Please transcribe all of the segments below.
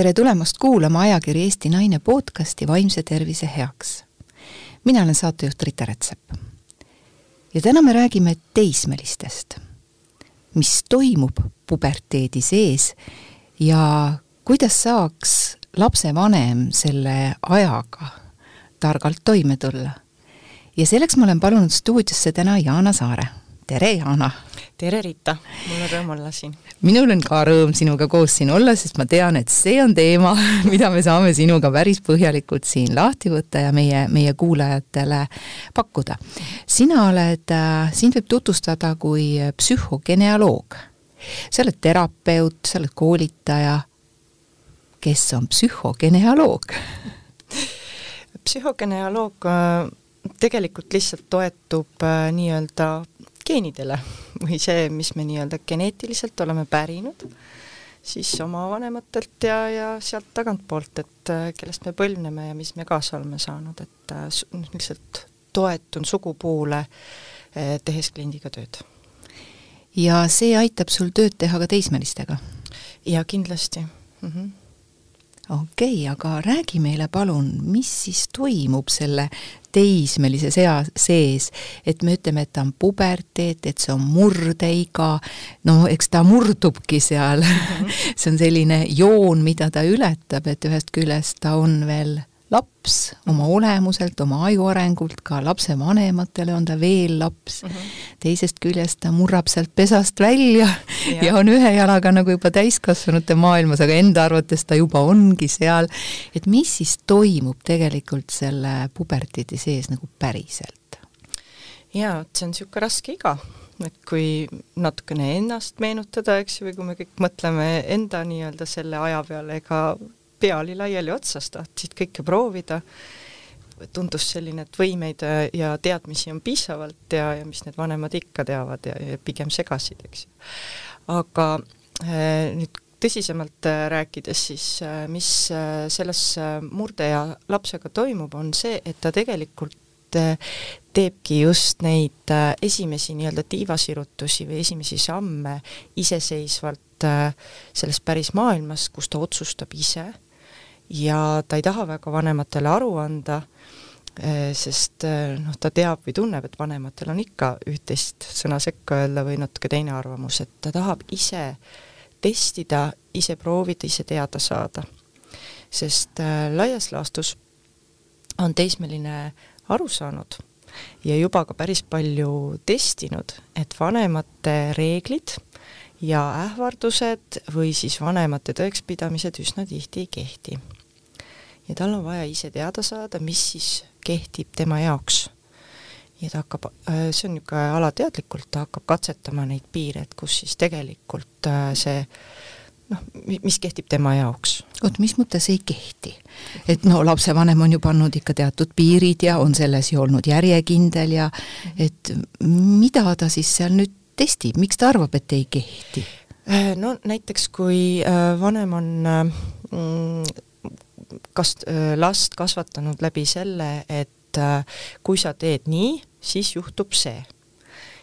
tere tulemast kuulama ajakiri Eesti Naine podcasti Vaimse tervise heaks. mina olen saatejuht Rita Rätsep. ja täna me räägime teismelistest, mis toimub puberteedi sees ja kuidas saaks lapsevanem selle ajaga targalt toime tulla. ja selleks ma olen palunud stuudiosse täna Jaana Saare. Tere, Jaana! tere, Rita, mul on rõõm olla siin. minul on ka rõõm sinuga koos siin olla, sest ma tean, et see on teema, mida me saame sinuga päris põhjalikult siin lahti võtta ja meie, meie kuulajatele pakkuda. sina oled, äh, sind võib tutvustada kui psühhogenealoog. sa oled terapeut, sa oled koolitaja. kes on psühhogenealoog? psühhogenealoog äh, tegelikult lihtsalt toetub äh, nii-öelda geenidele või see, mis me nii-öelda geneetiliselt oleme pärinud, siis oma vanematelt ja, ja sealt tagantpoolt, et äh, kellest me põlvneme ja mis me kaasa oleme saanud, et äh, lihtsalt toetun sugupuule, äh, tehes kliendiga tööd. ja see aitab sul tööd teha ka teismelistega? jaa, kindlasti mm. -hmm okei okay,, aga räägi meile palun, mis siis toimub selle teismelise sea sees, et me ütleme, et ta on puberteet, et see on murdeiga, no eks ta murdubki seal mm, -hmm. see on selline joon, mida ta ületab, et ühest küljest ta on veel laps oma olemuselt, oma aju arengult, ka lapsevanematele on ta veel laps mm. -hmm. teisest küljest ta murrab sealt pesast välja ja. ja on ühe jalaga nagu juba täiskasvanute maailmas, aga enda arvates ta juba ongi seal. et mis siis toimub tegelikult selle puberteedi sees nagu päriselt? jaa, et see on niisugune raske iga et kui natukene ennast meenutada, eks ju, või kui me kõik mõtleme enda nii-öelda selle aja peale, ega pea oli laiali otsas, tahtsid kõike proovida, tundus selline, et võimeid ja teadmisi on piisavalt ja, ja mis need vanemad ikka teavad ja, ja pigem segasid, eks aga äh, nüüd tõsisemalt äh, rääkides, siis äh, mis selles murdeea lapsega toimub, on see, et ta tegelikult teebki just neid esimesi nii-öelda tiivasirutusi või esimesi samme iseseisvalt selles päris maailmas, kus ta otsustab ise ja ta ei taha väga vanematele aru anda, eh, sest eh, noh, ta teab või tunneb, et vanematel on ikka üht-teist sõna sekka öelda või natuke teine arvamus, et ta tahab ise testida, ise proovida, ise teada saada. sest äh, laias laastus on teismeline aru saanud ja juba ka päris palju testinud, et vanemate reeglid ja ähvardused või siis vanemate tõekspidamised üsna tihti ei kehti ja tal on vaja ise teada saada, mis siis kehtib tema jaoks. ja ta hakkab, äh, see on niisugune alateadlikult, ta hakkab katsetama neid piire, et kus siis tegelikult äh, see noh, mis kehtib tema jaoks. oot, mis mõttes ei kehti? et no lapsevanem on ju pannud ikka teatud piirid ja on selles ju olnud järjekindel ja et mida ta siis seal nüüd testib, miks ta arvab, et ei kehti? Äh, no näiteks, kui vanem on mm, kas-, last kasvatanud läbi selle, et kui sa teed nii, siis juhtub see.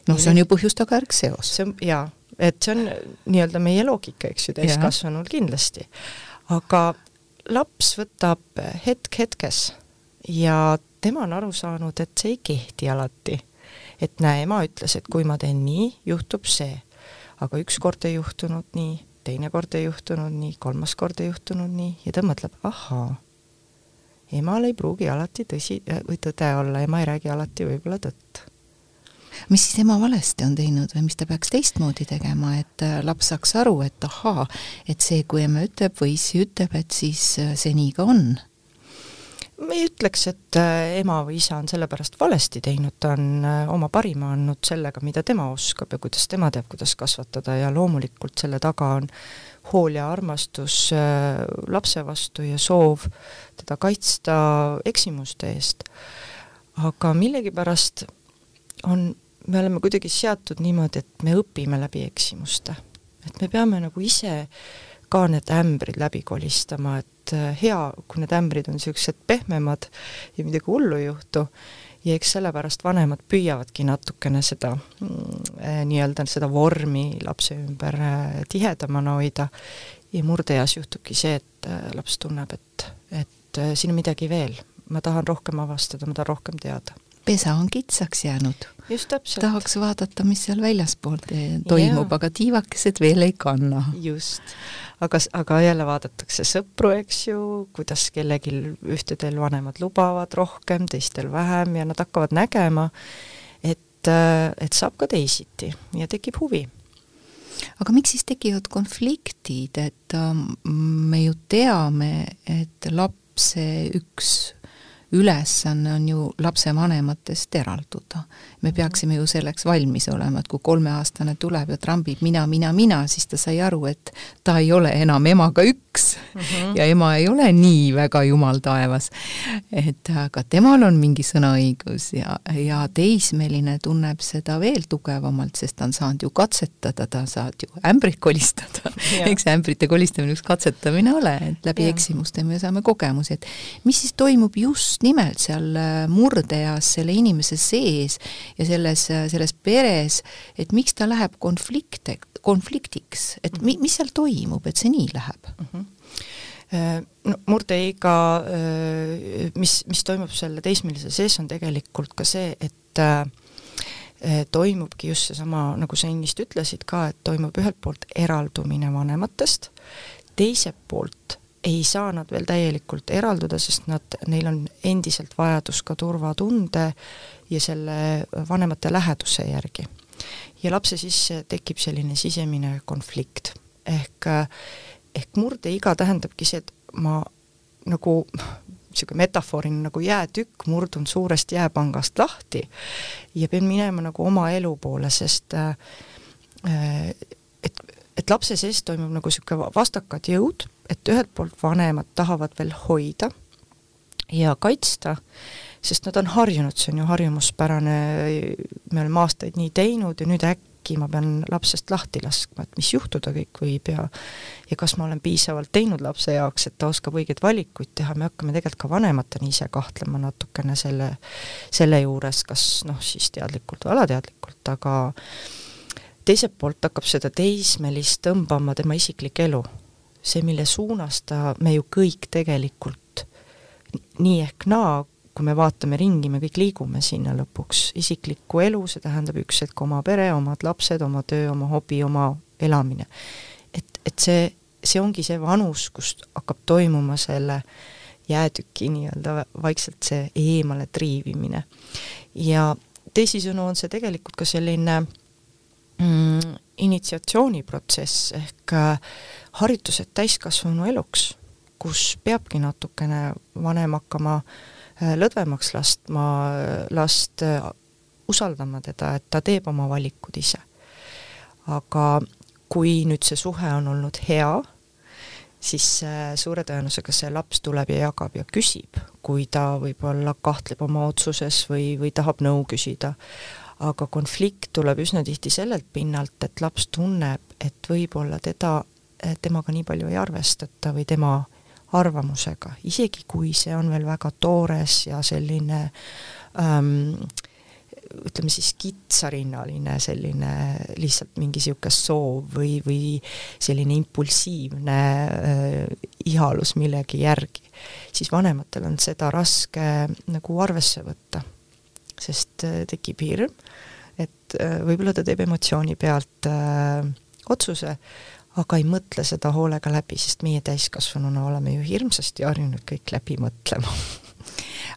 noh, see on ju põhjus-tagajärg seos. see on, jaa, et see on nii-öelda meie loogika, eks ju, täiskasvanul kindlasti. aga laps võtab hetk hetkes ja tema on aru saanud, et see ei kehti alati. et näe, ema ütles, et kui ma teen nii, juhtub see. aga ükskord ei juhtunud nii teine kord ei juhtunud nii, kolmas kord ei juhtunud nii ja ta mõtleb, ahaa, emal ei pruugi alati tõsi või tõde olla, ema ei räägi alati võib-olla tõtt. mis siis ema valesti on teinud või mis ta peaks teistmoodi tegema, et äh, laps saaks aru, et ahaa, et see, kui ema ütleb või issi ütleb, et siis äh, see nii ka on ma ei ütleks, et äh, ema või isa on sellepärast valesti teinud, ta on äh, oma parima andnud sellega, mida tema oskab ja kuidas tema teab, kuidas kasvatada ja loomulikult selle taga on hool ja armastus äh, lapse vastu ja soov teda kaitsta eksimuste eest. aga millegipärast on, me oleme kuidagi seatud niimoodi, et me õpime läbi eksimuste. et me peame nagu ise ka need ämbrid läbi kolistama, et äh, hea, kui need ämbrid on niisugused pehmemad ja midagi hullu ei juhtu, ja eks sellepärast vanemad püüavadki natukene seda mm, äh, nii-öelda seda vormi lapse ümber äh, tihedamana hoida. Ja murdeeas juhtubki see, et laps tunneb, et, et siin on midagi veel, ma tahan rohkem avastada, ma tahan rohkem teada. Pesa on kitsaks jäänud. tahaks vaadata, mis seal väljaspool toimub, aga tiivakesed veel ei kanna. just, aga, aga jälle vaadatakse sõpru, eks ju, kuidas kellelgi ühtedel vanemad lubavad rohkem, teistel vähem ja nad hakkavad nägema, et, et saab ka teisiti ja tekib huvi aga miks siis tekivad konfliktid, et ähm, me ju teame, et lapse üks ülesanne on ju lapsevanematest eralduda. me peaksime ju selleks valmis olema, et kui kolmeaastane tuleb ja trambib mina, mina, mina, siis ta sai aru, et ta ei ole enam emaga üks mm -hmm. ja ema ei ole nii väga jumal taevas. et aga temal on mingi sõnaõigus ja, ja teismeline tunneb seda veel tugevamalt, sest ta on saanud ju katsetada, ta saab ju ämbrit kolistada eks ämbrite kolistamine üks katsetamine ole, et läbi ja. eksimuste me saame kogemusi, et mis siis toimub just nimelt seal äh, murdeeas selle inimese sees ja selles, äh, selles peres, et miks ta läheb konflikte, konfliktiks, et mi, mis seal toimub, et see nii läheb mm? -hmm no murdeiga, mis, mis toimub selle teismelise sees, on tegelikult ka see, et toimubki just seesama, nagu sa ennist ütlesid ka, et toimub ühelt poolt eraldumine vanematest, teiselt poolt ei saa nad veel täielikult eralduda, sest nad, neil on endiselt vajadus ka turvatunde ja selle vanemate läheduse järgi. ja lapse sisse tekib selline sisemine konflikt. ehk, ehk murdeiga tähendabki see, et ma nagu niisugune metafooriline nagu jäätükk, murdun suurest jääpangast lahti ja pean minema nagu oma elu poole, sest äh, et, et lapse sees toimub nagu niisugune vastakad jõud et ühelt poolt vanemad tahavad veel hoida ja kaitsta, sest nad on harjunud, see on ju harjumuspärane, me oleme aastaid nii teinud ja nüüd äkki ma pean lapsest lahti laskma, et mis juhtuda kõik võib ja ja kas ma olen piisavalt teinud lapse jaoks, et ta oskab õigeid valikuid teha, me hakkame tegelikult ka vanematena ise kahtlema natukene selle, selle juures, kas noh, siis teadlikult või alateadlikult, aga teiselt poolt hakkab seda teismelist tõmbama tema isiklik elu see, mille suunas ta, me ju kõik tegelikult nii ehk naa, kui me vaatame ringi, me kõik liigume sinna lõpuks, isiklikku elu, see tähendab üks hetk oma pere, omad lapsed, oma töö, oma hobi, oma elamine. et, et see, see ongi see vanus, kust hakkab toimuma selle jäätüki nii-öelda vaikselt see eemale triivimine. ja teisisõnu on see tegelikult ka selline mm, initsiatsiooniprotsess ehk äh, harjutused täiskasvanu eluks, kus peabki natukene vanem hakkama äh, lõdvemaks lastma, last äh, usaldama teda, et ta teeb oma valikud ise. aga kui nüüd see suhe on olnud hea, siis suure tõenäosusega see laps tuleb ja jagab ja küsib, kui ta võib-olla kahtleb oma otsuses või, või tahab nõu küsida aga konflikt tuleb üsna tihti sellelt pinnalt, et laps tunneb, et võib-olla teda, temaga nii palju ei arvestata või tema arvamusega, isegi kui see on veel väga toores ja selline ähm, ütleme siis kitsarinnaline selline lihtsalt mingi niisugune soov või, või selline impulsiivne äh, ihalus millegi järgi, siis vanematel on seda raske nagu arvesse võtta sest äh, tekib hirm, et äh, võib-olla ta teeb emotsiooni pealt äh, otsuse, aga ei mõtle seda hoolega läbi, sest meie täiskasvanuna oleme ju hirmsasti harjunud kõik läbi mõtlema.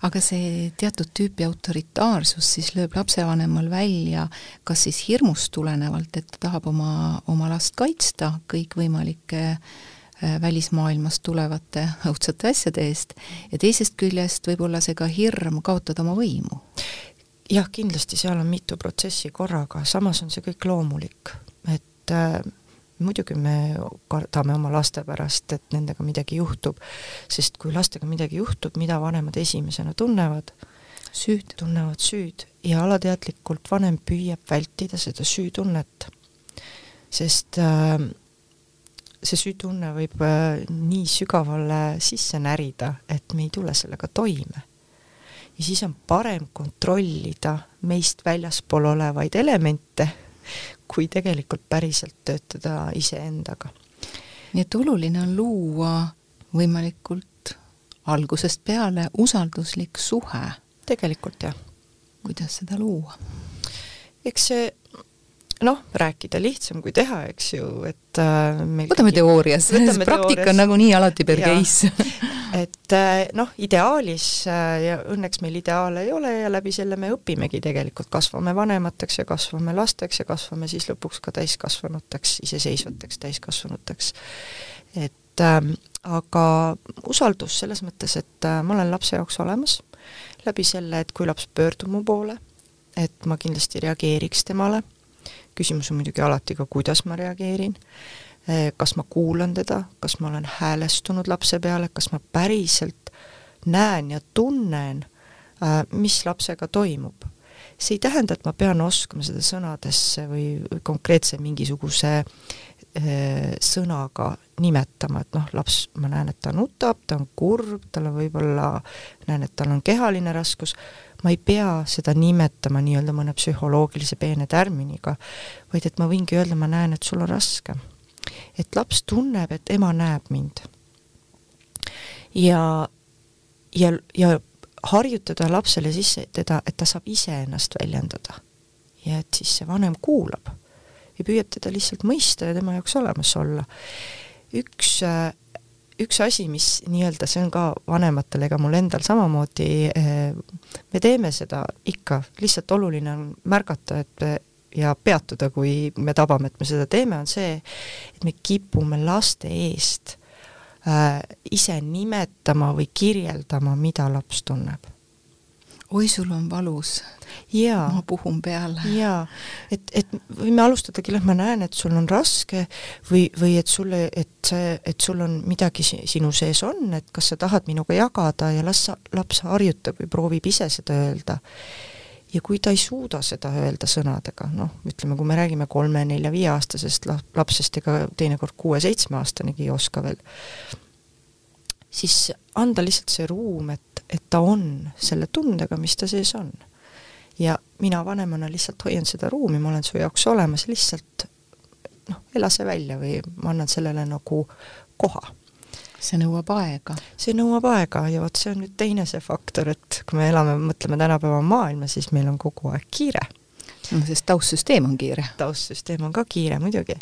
Aga see teatud tüüpi autoritaarsus siis lööb lapsevanemal välja kas siis hirmust tulenevalt, et ta tahab oma, oma last kaitsta kõikvõimalike välismaailmast tulevate õudsate asjade eest ja teisest küljest võib-olla see ka hirm kaotada oma võimu jah, kindlasti seal on mitu protsessi korraga, samas on see kõik loomulik, et äh, muidugi me kardame oma laste pärast, et nendega midagi juhtub, sest kui lastega midagi juhtub, mida vanemad esimesena tunnevad? süüd. tunnevad süüd ja alateadlikult vanem püüab vältida seda süütunnet. sest äh, see süütunne võib äh, nii sügavale sisse närida, et me ei tule sellega toime ja siis on parem kontrollida meist väljaspool olevaid elemente, kui tegelikult päriselt töötada iseendaga. nii et oluline on luua võimalikult algusest peale usalduslik suhe. tegelikult jah. kuidas seda luua? eks see noh, rääkida lihtsam kui teha, eks ju, et äh, võtame teoorias, praktika on nagunii alati per case et äh, noh, ideaalis äh, ja õnneks meil ideaale ei ole ja läbi selle me õpimegi tegelikult, kasvame vanemateks ja kasvame lasteks ja kasvame siis lõpuks ka täiskasvanuteks, iseseisvateks täiskasvanuteks. et äh, aga usaldus selles mõttes, et äh, ma olen lapse jaoks olemas, läbi selle, et kui laps pöördub mu poole, et ma kindlasti reageeriks temale. Küsimus on muidugi alati ka, kuidas ma reageerin, eh, kas ma kuulan teda, kas ma olen häälestunud lapse peale, kas ma päriselt näen ja tunnen, äh, mis lapsega toimub. see ei tähenda, et ma pean oskama seda sõnadesse või konkreetse mingisuguse äh, sõnaga nimetama, et noh, laps, ma näen, et ta nutab, ta on kurb, tal on võib-olla, näen, et tal on kehaline raskus, ma ei pea seda nimetama nii-öelda mõne psühholoogilise peene tärminiga, vaid et ma võingi öelda, ma näen, et sul on raske. Et laps tunneb, et ema näeb mind. ja, ja, ja harjutada lapsele sisse teda, et ta saab ise ennast väljendada. ja et siis see vanem kuulab ja püüab teda lihtsalt mõista ja tema jaoks olemas olla. üks üks asi, mis nii-öelda, see on ka vanematel, ega mul endal samamoodi, eh, me teeme seda ikka, lihtsalt oluline on märgata, et ja peatuda, kui me tabame, et me seda teeme, on see, et me kipume laste eest äh, ise nimetama või kirjeldama, mida laps tunneb oi, sul on valus. ma puhun peale. jaa, et, et võime alustadagi, et ma näen, et sul on raske või, või et sulle, et see, et sul on midagi sinu sees on, et kas sa tahad minuga jagada ja las laps harjutab või proovib ise seda öelda. Ja kui ta ei suuda seda öelda sõnadega, noh, ütleme, kui me räägime kolme-nelja-viieaastasest lapsest, ega teinekord kuue-seitsmeaastanegi ei oska veel, siis anda lihtsalt see ruum, et et ta on selle tundega, mis ta sees on. ja mina vanemana lihtsalt hoian seda ruumi, ma olen su jaoks olemas, lihtsalt noh, ela see välja või ma annan sellele nagu koha. See nõuab aega. see nõuab aega ja vot see on nüüd teine see faktor, et kui me elame, mõtleme tänapäeva maailma, siis meil on kogu aeg kiire. no sest taustsüsteem on kiire. taustsüsteem on ka kiire muidugi.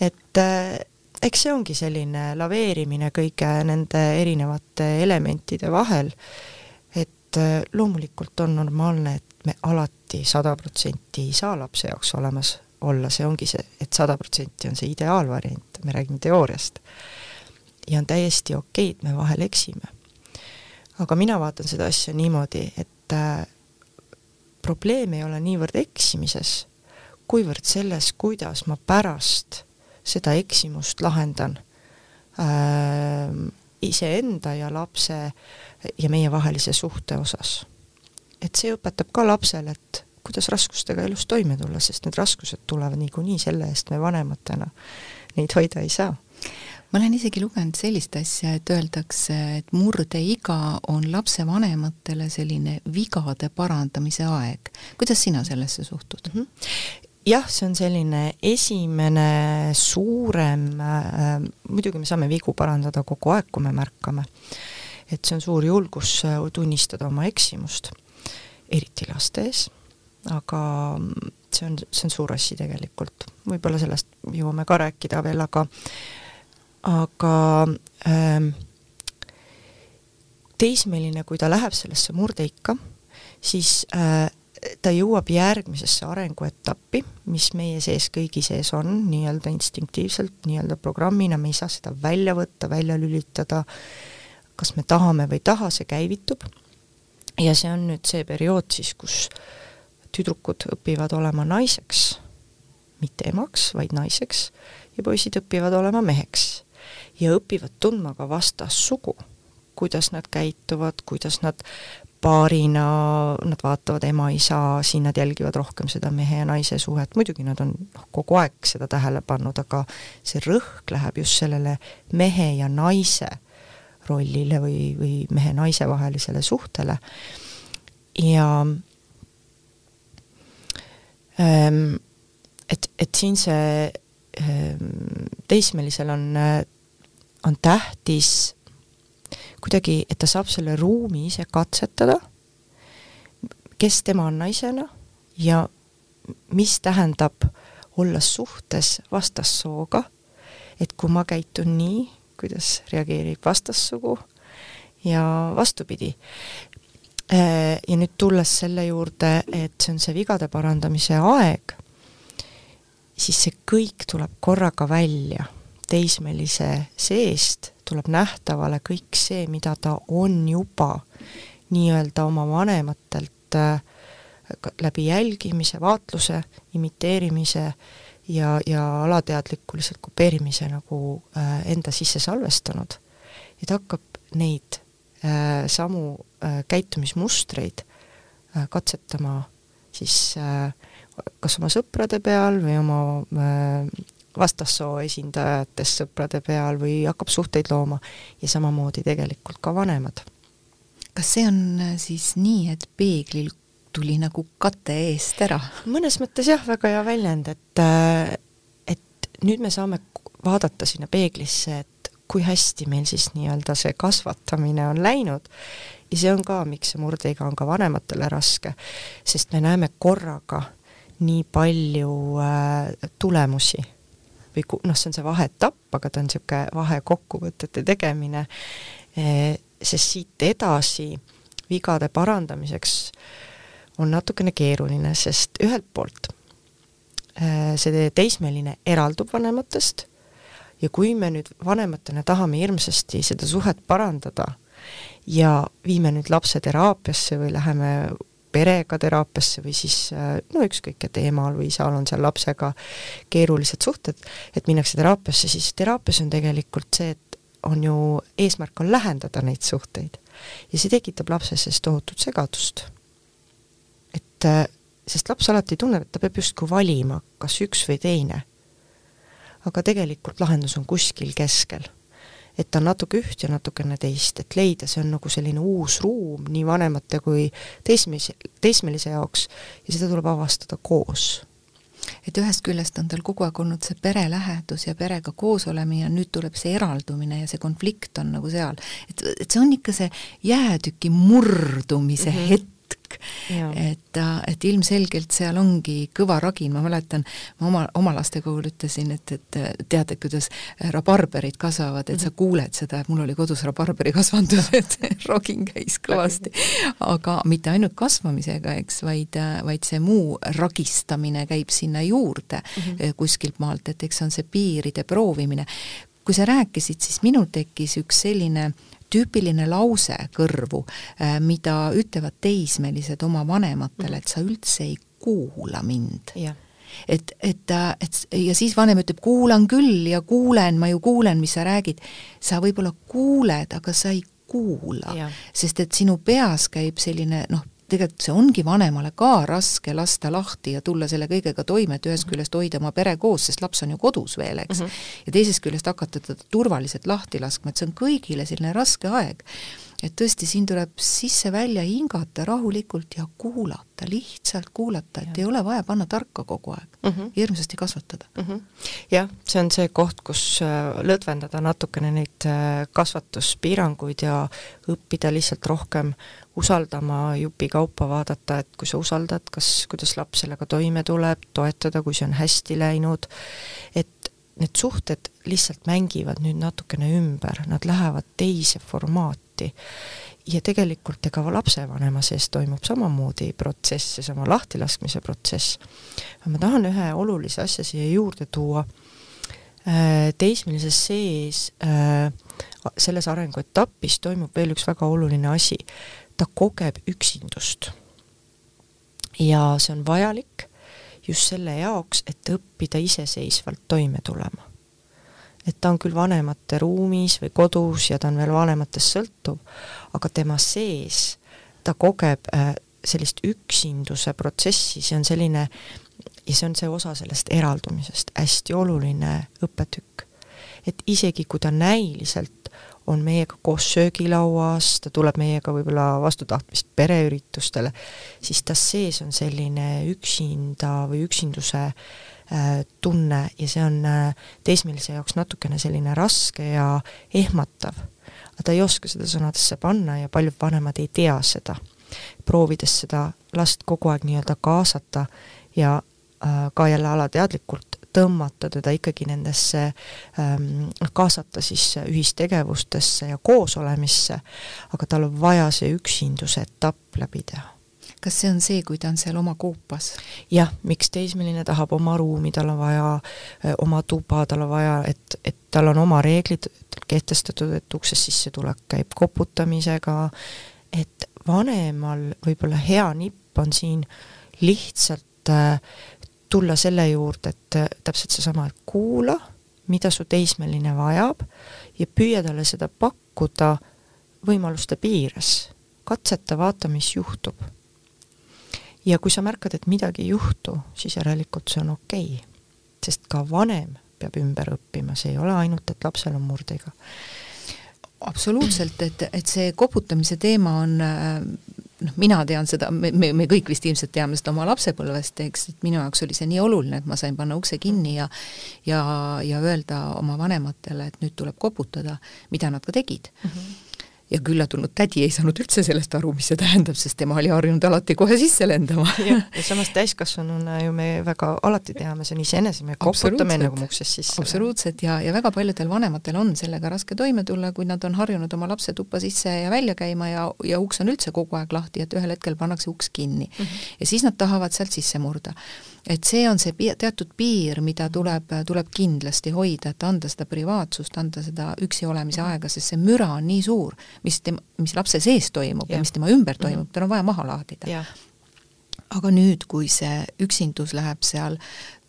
et äh, eks see ongi selline laveerimine kõige nende erinevate elementide vahel, et äh, loomulikult on normaalne, et me alati sada protsenti ei saa lapse jaoks olemas olla, see ongi see, et sada protsenti on see ideaalvariant, me räägime teooriast. Ja on täiesti okei, et me vahel eksime. aga mina vaatan seda asja niimoodi, et äh, probleem ei ole niivõrd eksimises, kuivõrd selles, kuidas ma pärast seda eksimust lahendan äh, iseenda ja lapse ja meievahelise suhte osas. et see õpetab ka lapsele, et kuidas raskustega elus toime tulla, sest need raskused tulevad niikuinii, selle eest me vanematena neid hoida ei saa ma olen isegi lugenud sellist asja, et öeldakse, et murdeiga on lapsevanematele selline vigade parandamise aeg. kuidas sina sellesse suhtud mm? -hmm jah, see on selline esimene suurem äh,, muidugi me saame vigu parandada kogu aeg, kui me märkame. et see on suur julgus äh, tunnistada oma eksimust, eriti laste ees, aga see on, see on suur asi tegelikult. võib-olla sellest jõuame ka rääkida veel, aga aga ähm, teismeline, kui ta läheb sellesse murdeikka, siis äh, ta jõuab järgmisesse arenguetappi, mis meie sees kõigi sees on, nii-öelda instinktiivselt, nii-öelda programmina, me ei saa seda välja võtta, välja lülitada, kas me tahame või ei taha, see käivitub, ja see on nüüd see periood siis, kus tüdrukud õpivad olema naiseks, mitte emaks, vaid naiseks, ja poisid õpivad olema meheks. Ja õpivad tundma ka vastassugu, kuidas nad käituvad, kuidas nad paarina, nad vaatavad ema-isa, siin nad jälgivad rohkem seda mehe ja naise suhet, muidugi nad on noh, kogu aeg seda tähele pannud, aga see rõhk läheb just sellele mehe ja naise rollile või, või mehe-naise vahelisele suhtele. Ja ähm, et, et siin see ähm, teismelisel on äh, on tähtis kuidagi, et ta saab selle ruumi ise katsetada, kes tema on naisena ja mis tähendab olla suhtes vastassooga, et kui ma käitun nii, kuidas reageerib vastassugu ja vastupidi. Äh, ja nüüd tulles selle juurde, et see on see vigade parandamise aeg, siis see kõik tuleb korraga välja teismelise seest, tuleb nähtavale kõik see, mida ta on juba nii-öelda oma vanematelt äh, läbi jälgimise, vaatluse, imiteerimise ja, ja alateadliku lihtsalt kopeerimise nagu äh, enda sisse salvestanud. ja ta hakkab neid äh, samu äh, käitumismustreid äh, katsetama siis äh, kas oma sõprade peal või oma vastassoo esindajatest sõprade peal või hakkab suhteid looma ja samamoodi tegelikult ka vanemad. kas see on äh, siis nii, et peeglil tuli nagu kate eest ära? mõnes mõttes jah, väga hea väljend, et äh, et nüüd me saame vaadata sinna peeglisse, et kui hästi meil siis nii-öelda see kasvatamine on läinud ja see on ka, miks see murdeiga on ka vanematele raske, sest me näeme korraga nii palju äh, tulemusi või noh, see on see vaheetapp, aga ta on niisugune vahekokkuvõtete tegemine e,, sest siit edasi vigade parandamiseks on natukene keeruline, sest ühelt poolt e, see teismeline eraldub vanematest ja kui me nüüd vanematena tahame hirmsasti seda suhet parandada ja viime nüüd lapse teraapiasse või läheme perega teraapiasse või siis no ükskõik, et emal või isal on seal lapsega keerulised suhted, et minnakse teraapiasse, siis teraapias on tegelikult see, et on ju, eesmärk on lähendada neid suhteid. ja see tekitab lapses siis tohutut segadust. et sest laps alati tunneb, et ta peab justkui valima, kas üks või teine aga tegelikult lahendus on kuskil keskel. Et ta on natuke üht ja natukene teist, et leida, see on nagu selline uus ruum nii vanemate kui teismelise, teismelise jaoks ja seda tuleb avastada koos et ühest küljest on tal kogu aeg olnud see perelähedus ja perega koos olemine ja nüüd tuleb see eraldumine ja see konflikt on nagu seal. et, et see on ikka see jäätüki murdumise mm -hmm. hetk, hetk. et, äh, et ilmselgelt seal ongi kõva ragin, ma mäletan, ma oma, oma laste puhul ütlesin, et, et teate, kuidas rabarberid kasvavad, et sa mhm. kuuled seda, et mul oli kodus rabarberikasvandus, et ragin käis kõvasti. aga mitte ainult kasvamisega, eks, vaid, vaid see muu ragistamine käib sinna juurde mm -hmm. kuskilt maalt, et eks see on see piiride proovimine. kui sa rääkisid, siis minul tekkis üks selline tüüpiline lause kõrvu, äh, mida ütlevad teismelised oma vanematele, et sa üldse ei kuula mind. Et, et, äh, et ja siis vanem ütleb, kuulan küll ja kuulen, ma ju kuulen, mis sa räägid. sa võib-olla kuuled, aga sa ei kuula, sest et sinu peas käib selline noh, tegelikult see ongi vanemale ka raske lasta lahti ja tulla selle kõigega toime, et ühest mhm. küljest hoida oma pere koos, sest laps on ju kodus veel, eks mm. -hmm. ja teisest küljest hakata teda turvaliselt lahti laskma, et see on kõigile selline raske aeg et tõesti, siin tuleb sisse-välja hingata rahulikult ja kuulata, lihtsalt kuulata, et ja. ei ole vaja panna tarka kogu aeg mm, -hmm. hirmsasti kasvatada mm. -hmm. jah, see on see koht, kus äh, lõdvendada natukene neid äh, kasvatuspiiranguid ja õppida lihtsalt rohkem usaldama jupikaupa, vaadata, et kui sa usaldad, kas, kuidas laps sellega toime tuleb, toetada, kui see on hästi läinud, et need suhted lihtsalt mängivad nüüd natukene ümber, nad lähevad teise formaati, ja tegelikult ega lapsevanema sees toimub samamoodi protsess, seesama lahtilaskmise protsess. ma tahan ühe olulise asja siia juurde tuua. Äh, teismelises sees äh, selles arenguetapis toimub veel üks väga oluline asi. Ta kogeb üksindust. ja see on vajalik just selle jaoks, et õppida iseseisvalt toime tulema et ta on küll vanemate ruumis või kodus ja ta on veel vanematest sõltuv, aga tema sees ta kogeb äh, sellist üksinduse protsessi, see on selline, ja see on see osa sellest eraldumisest, hästi oluline õppetükk. et isegi kui ta näiliselt on meiega koos söögilauas, ta tuleb meiega võib-olla vastutahtmist pereüritustele, siis tas sees on selline üksinda või üksinduse äh, tunne ja see on äh, teismelise jaoks natukene selline raske ja ehmatav. aga ta ei oska seda sõnadesse panna ja paljud vanemad ei tea seda. proovides seda last kogu aeg nii-öelda kaasata ja äh, ka jälle alateadlikult tõmmata teda ikkagi nendesse ähm,, kaasata siis ühistegevustesse ja koosolemisse, aga tal on vaja see üksinduse etapp läbi teha kas see on see, kui ta on seal oma koopas? jah, miks teismeline tahab oma ruumi, tal on vaja öö, oma tuba, tal on vaja, et, et tal on oma reeglid kehtestatud, et uksest sissetulek käib koputamisega, et vanemal võib-olla hea nipp on siin lihtsalt äh, tulla selle juurde, et äh, täpselt seesama, et kuula, mida su teismeline vajab ja püüa talle seda pakkuda võimaluste piires. katseta, vaata, mis juhtub. ja kui sa märkad, et midagi ei juhtu, siis järelikult see on okei okay.. sest ka vanem peab ümber õppima, see ei ole ainult, et lapsel on murdega absoluutselt, et, et see koputamise teema on äh, noh, mina tean seda, me, me, me kõik vist ilmselt teame seda oma lapsepõlvest, eks, et minu jaoks oli see nii oluline, et ma sain panna ukse kinni ja ja, ja öelda oma vanematele, et nüüd tuleb koputada, mida nad ka tegid mm. -hmm ja külla tulnud tädi ei saanud üldse sellest aru, mis see tähendab, sest tema oli harjunud alati kohe sisse lendama. ja samas täiskasvanuna ju me väga alati teame, see on iseenese, me koputame enne kui me uksest sisse. absoluutselt ja, ja väga paljudel vanematel on sellega raske toime tulla, kui nad on harjunud oma lapse tuppa sisse ja välja käima ja, ja uks on üldse kogu aeg lahti, et ühel hetkel pannakse uks kinni mm. -hmm. ja siis nad tahavad sealt sisse murda et see on see pi-, teatud piir, mida tuleb, tuleb kindlasti hoida, et anda seda privaatsust, anda seda üksi olemise mhm. aega, sest see müra on nii suur, mis tem-, mis lapse sees toimub ja, ja mis tema ümber toimub, mhm. tal on vaja maha laadida. aga nüüd, kui see üksindus läheb seal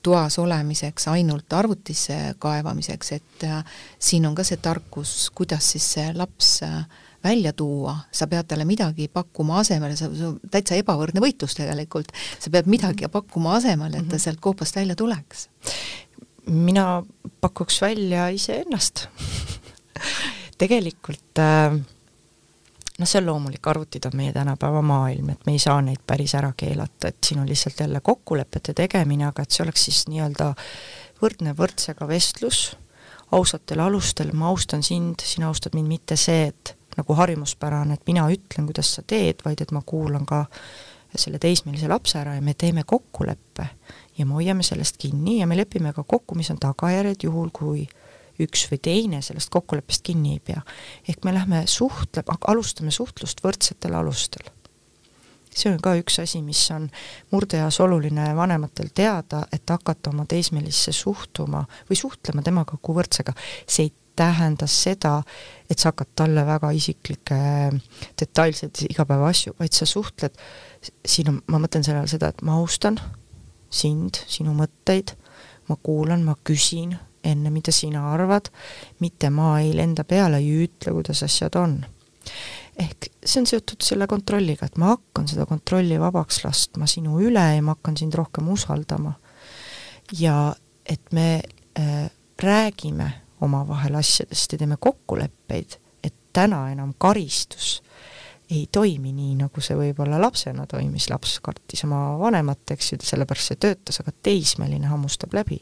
toas olemiseks ainult arvutisse kaevamiseks, et äh, siin on ka see tarkus, kuidas siis see laps äh, välja tuua, sa pead talle midagi pakkuma asemele, sa, see on täitsa ebavõrdne võitlus tegelikult, sa pead midagi pakkuma asemele, et ta mhm. sealt koopast välja tuleks. mina pakuks välja iseennast tegelikult äh, noh, see on loomulik, arvutid on meie tänapäeva maailm, et me ei saa neid päris ära keelata, et siin on lihtsalt jälle kokkulepete tegemine, aga et see oleks siis nii-öelda võrdne võrdsega vestlus, ausatel alustel, ma austan sind, sina austad mind, mitte see, et nagu harjumuspärane, et mina ütlen, kuidas sa teed, vaid et ma kuulan ka selle teismelise lapse ära ja me teeme kokkuleppe. Ja me hoiame sellest kinni ja me lepime ka kokku, mis on tagajärjed juhul, kui üks või teine sellest kokkuleppest kinni ei pea. ehk me lähme suhtleb, alustame suhtlust võrdsetel alustel. see on ka üks asi, mis on murdeeas oluline vanematel teada, et hakata oma teismelisse suhtuma või suhtlema temaga kui võrdsega. see ei tähenda seda, et sa hakkad talle väga isiklikke detailseid igapäevaasju, vaid sa suhtled, siin on, ma mõtlen selle all seda, et ma austan sind, sinu mõtteid, ma kuulan, ma küsin enne, mida sina arvad, mitte ma ei lenda peale, ei ütle, kuidas asjad on. ehk see on seotud selle kontrolliga, et ma hakkan seda kontrolli vabaks laskma sinu üle ja ma hakkan sind rohkem usaldama. ja et me äh, räägime omavahel asjadest ja teeme kokkuleppeid, et täna enam karistus ei toimi nii, nagu see võib-olla lapsena toimis, laps kartis oma vanemat, eks ju, sellepärast see töötas, aga teismeline hammustab läbi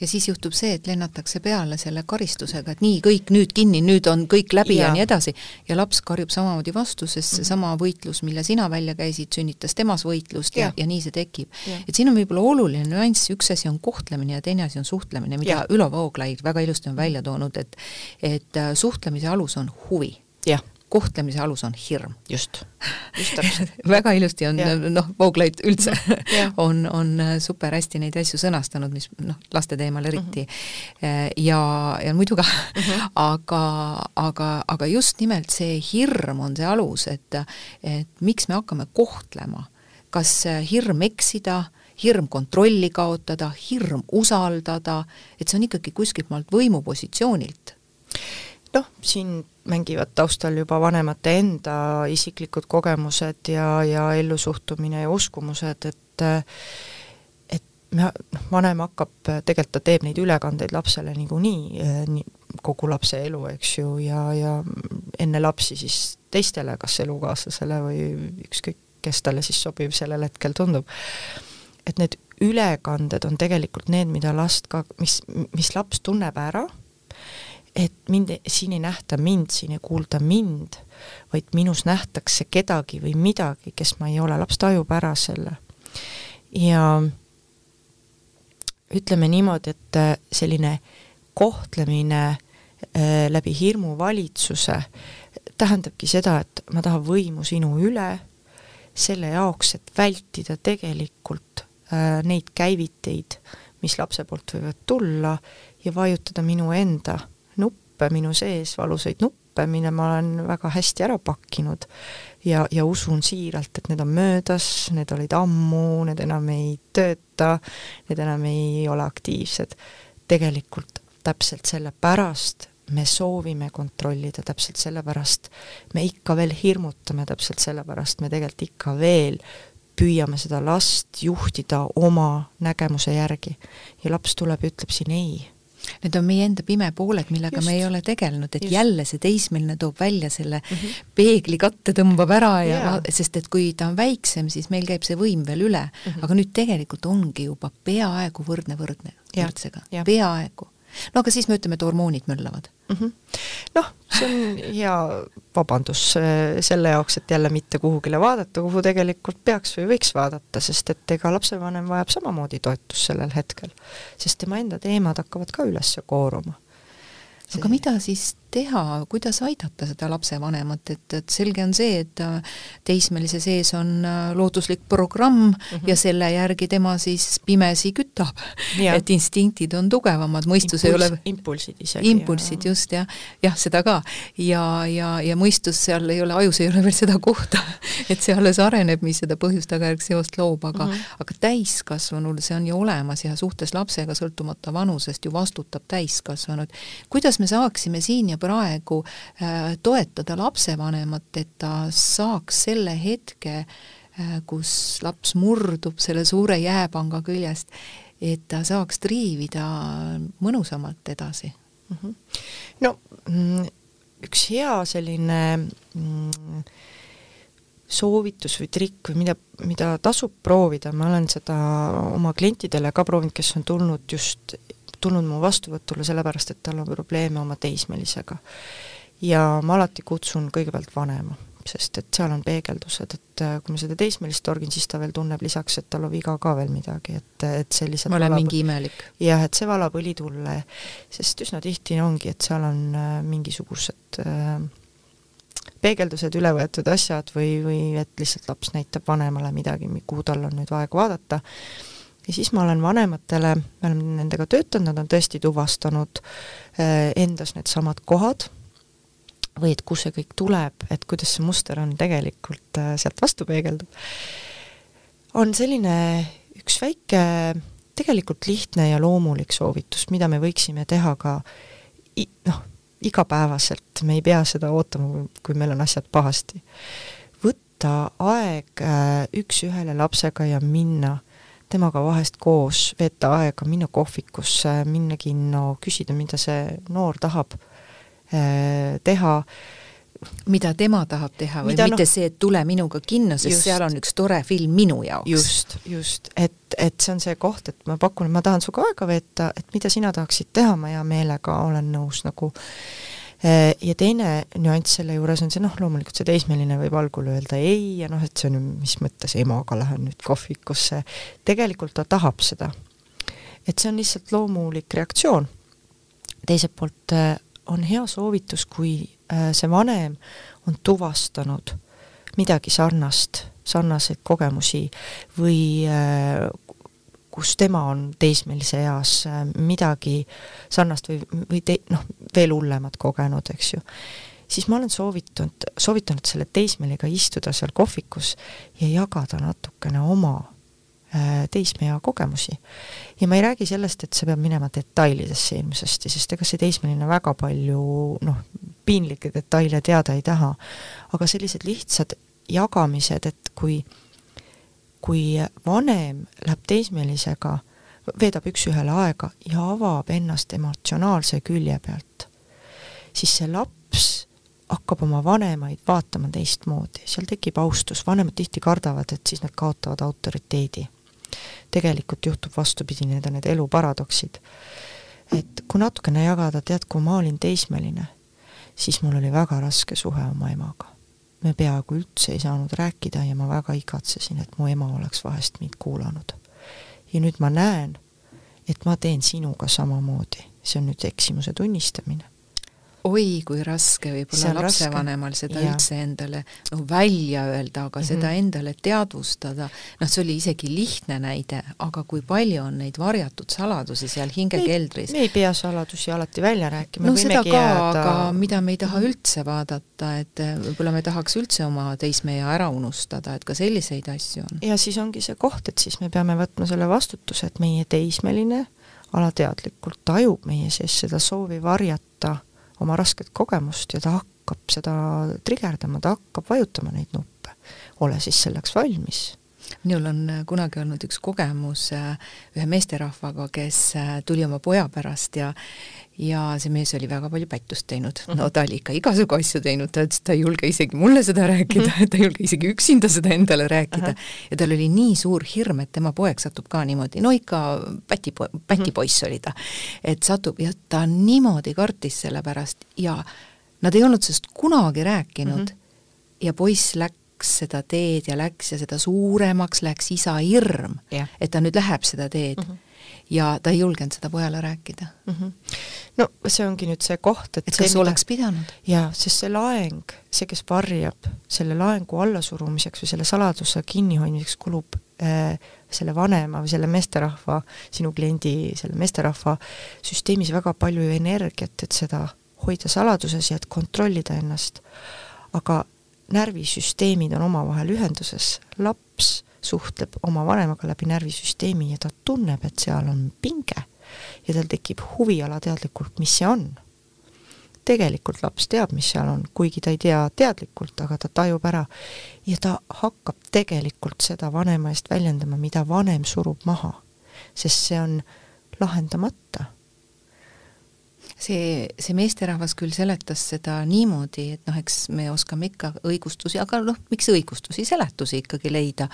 ja siis juhtub see, et lennatakse peale selle karistusega, et nii, kõik nüüd kinni, nüüd on kõik läbi ja, ja nii edasi, ja laps karjub samamoodi vastu, sest mhm. seesama -hmm. võitlus, mille sina välja käisid, sünnitas temas võitlust ja, ja, ja nii see tekib. et siin on võib-olla oluline nüanss, üks asi on kohtlemine ja teine asi on suhtlemine, mida ja. Ülo Vooglaid väga ilusti on välja toonud, et et äh, suhtlemise alus on huvi. jah kohtlemise alus on hirm. just, just täpselt väga ilusti on noh, Vooglaid üldse on, on super hästi neid asju sõnastanud, mis noh, laste teemal eriti mm. -hmm. ja, ja muidu ka mm, -hmm. aga, aga, aga just nimelt see hirm on see alus, et et miks me hakkame kohtlema, kas hirm eksida, hirm kontrolli kaotada, hirm usaldada, et see on ikkagi kuskilt maalt võimupositsioonilt noh, siin mängivad taustal juba vanemate enda isiklikud kogemused ja, ja ellusuhtumine ja uskumused, et et me, noh, vanem hakkab, tegelikult ta teeb neid ülekandeid lapsele niikuinii, nii kogu lapse elu, eks ju, ja, ja enne lapsi siis teistele, kas elukaaslasele või ükskõik, kes talle siis sobiv sellel hetkel tundub. et need ülekanded on tegelikult need, mida last ka, mis, mis laps tunneb ära, et mind, siin ei nähta mind, siin ei kuulda mind, vaid minus nähtakse kedagi või midagi, kes ma ei ole, laps tajub ära selle. ja ütleme niimoodi, et äh, selline kohtlemine äh, läbi hirmuvalitsuse tähendabki seda, et ma tahan võimu sinu üle, selle jaoks, et vältida tegelikult äh, neid käiviteid, mis lapse poolt võivad tulla ja vajutada minu enda nuppe minu sees, valusaid nuppe, mille ma olen väga hästi ära pakkinud ja, ja usun siiralt, et need on möödas, need olid ammu, need enam ei tööta, need enam ei ole aktiivsed. tegelikult täpselt sellepärast me soovime kontrollida, täpselt sellepärast me ikka veel hirmutame, täpselt sellepärast me tegelikult ikka veel püüame seda last juhtida oma nägemuse järgi. ja laps tuleb ja ütleb siin ei. Need on meie enda pime pooled, millega Just. me ei ole tegelenud, et Just. jälle see teismeline toob välja selle mm -hmm. peegli katte tõmbab ära ja yeah. sest et kui ta on väiksem, siis meil käib see võim veel üle mm, -hmm. aga nüüd tegelikult ongi juba peaaegu võrdne võrdne võrdsega, peaaegu no aga siis me ütleme, et hormoonid möllavad mm. -hmm. noh, see on hea vabandus äh, selle jaoks, et jälle mitte kuhugile vaadata, kuhu tegelikult peaks või võiks vaadata, sest et ega lapsevanem vajab samamoodi toetust sellel hetkel, sest tema enda teemad hakkavad ka üles kooruma aga mida siis teha, kuidas aidata seda lapsevanemat, et, et selge on see, et äh, teismelise sees on äh, looduslik programm mm -hmm. ja selle järgi tema siis pimesi kütab. et instinktid on tugevamad, mõistus Impuls, ei ole impulsid isegi. impulsid ja. just, jah, jah, seda ka. ja, ja, ja mõistus seal ei ole, ajus ei ole veel seda kohta et see alles areneb, mis seda põhjus-tagajärg seost loob, aga mm, -hmm. aga täiskasvanul see on ju olemas ja suhtes lapsega, sõltumata vanusest, ju vastutab täiskasvanud. kuidas me saaksime siin ja praegu äh, toetada lapsevanemat, et ta saaks selle hetke, äh, kus laps murdub selle suure jääpanga küljest, et ta saaks triivida mõnusamalt edasi mm. -hmm. no üks hea selline mm, soovitus või trikk või mida, mida tasub proovida, ma olen seda oma klientidele ka proovinud, kes on tulnud just, tulnud mu vastuvõtule sellepärast, et tal on probleeme oma teismelisega. ja ma alati kutsun kõigepealt vanema, sest et seal on peegeldused, et äh, kui me seda teismelist torgin, siis ta veel tunneb lisaks, et tal on viga ka veel midagi, et, et see lihtsalt ma olen valab, mingi imelik. jah, et see valab õli tulle, sest üsna tihti ongi, et seal on äh, mingisugused äh, peegeldused, üle võetud asjad või, või et lihtsalt laps näitab vanemale midagi, kuhu tal on nüüd aeg vaadata, ja siis ma olen vanematele, me oleme nendega töötanud, nad on tõesti tuvastanud äh, endas needsamad kohad, või et kust see kõik tuleb, et kuidas see muster on tegelikult äh, sealt vastu peegeldub, on selline üks väike tegelikult lihtne ja loomulik soovitus, mida me võiksime teha ka noh, igapäevaselt, me ei pea seda ootama, kui meil on asjad pahasti. võtta aeg äh, üks-ühele lapsega ja minna temaga vahest koos, veeta aega, minna kohvikusse, minna kinno, küsida, mida see noor tahab äh, teha. Mida tema tahab teha või mida, mitte no, see, et tule minuga kinno, sest just, seal on üks tore film minu jaoks. just, just, et, et see on see koht, et ma pakun, ma tahan sinuga aega veeta, et mida sina tahaksid teha, ma hea meelega olen nõus nagu äh, ja teine nüanss selle juures on see, noh, loomulikult see teismeline võib algul öelda ei ja noh, et see on ju, mis mõttes emaga lähen nüüd kohvikusse, tegelikult ta tahab seda. et see on lihtsalt loomulik reaktsioon. teiselt poolt äh, on hea soovitus, kui Äh, see vanem on tuvastanud midagi sarnast, sarnaseid kogemusi või äh, kus tema on teismelise eas äh, midagi sarnast või, või te-, noh, veel hullemat kogenud, eks ju, siis ma olen soovitanud, soovitanud selle teismeliga istuda seal kohvikus ja jagada natukene oma Äh, teismeea kogemusi. ja ma ei räägi sellest, et sa pead minema detailidesse hirmsasti, sest ega see teismeline väga palju noh, piinlikke detaile teada ei taha, aga sellised lihtsad jagamised, et kui, kui vanem läheb teismelisega, veedab üks-ühele aega ja avab ennast emotsionaalse külje pealt, siis see laps hakkab oma vanemaid vaatama teistmoodi, seal tekib austus, vanemad tihti kardavad, et siis nad kaotavad autoriteedi. tegelikult juhtub vastupidi, need on need elu paradoksid. et kui natukene jagada, tead, kui ma olin teismeline, siis mul oli väga raske suhe oma emaga. Me peaaegu üldse ei saanud rääkida ja ma väga igatsesin, et mu ema oleks vahest mind kuulanud. ja nüüd ma näen, et ma teen sinuga samamoodi, see on nüüd eksimuse tunnistamine oi kui raske võib olla lapsevanemal seda ja. üldse endale noh, välja öelda, aga mm -hmm. seda endale teadvustada, noh, see oli isegi lihtne näide, aga kui palju on neid varjatud saladusi seal hingekeldris. me ei pea saladusi alati välja rääkima. no seda ka jääda..., aga mida me ei taha mhm. üldse vaadata, et eh, võib-olla me tahaks üldse oma teismeea ära unustada, et ka selliseid asju on. ja siis ongi see koht, et siis me peame võtma selle vastutuse, et meie teismeline alateadlikult tajub meie sees seda soovi varjata oma rasket kogemust ja ta hakkab seda trigerdama, ta hakkab vajutama neid nuppe. ole siis selleks valmis minul on äh, kunagi olnud üks kogemus äh, ühe meesterahvaga, kes äh, tuli oma poja pärast ja ja see mees oli väga palju pättust teinud, no mhm. ta oli ikka igasugu asju teinud, ta ütles, et ta ei julge isegi mulle seda rääkida mm, -hmm. ta ei julge isegi üksinda seda endale rääkida. -huh. ja tal oli nii suur hirm, et tema poeg satub ka niimoodi, no ikka pätipo-, pätipoiss oli ta, et satub ja ta niimoodi kartis selle pärast ja nad ei olnud sellest kunagi rääkinud mm -hmm. ja poiss läks läks seda teed ja läks ja seda suuremaks läks isa hirm yeah., et ta nüüd läheb seda teed mm. -hmm. Ja ta ei julgenud seda pojale rääkida mm. -hmm. no see ongi nüüd see koht, et et kas mida... oleks pidanud? jaa, sest see laeng, see, kes varjab, selle laengu allasurumiseks või selle saladuse kinnihoidmiseks kulub äh, selle vanema või selle meesterahva, sinu kliendi, selle meesterahva süsteemis väga palju energiat, et seda hoida saladuses ja et kontrollida ennast. aga närvisüsteemid on omavahel ühenduses, laps suhtleb oma vanemaga läbi närvisüsteemi ja ta tunneb, et seal on pinge ja tal tekib huvi alateadlikult, mis see on. tegelikult laps teab, mis seal on, kuigi ta ei tea teadlikult, aga ta tajub ära ja ta hakkab tegelikult seda vanema eest väljendama, mida vanem surub maha, sest see on lahendamata see, see meesterahvas küll seletas seda niimoodi, et noh, eks me oskame ikka õigustusi, aga noh, miks õigustusi, seletusi ikkagi leida,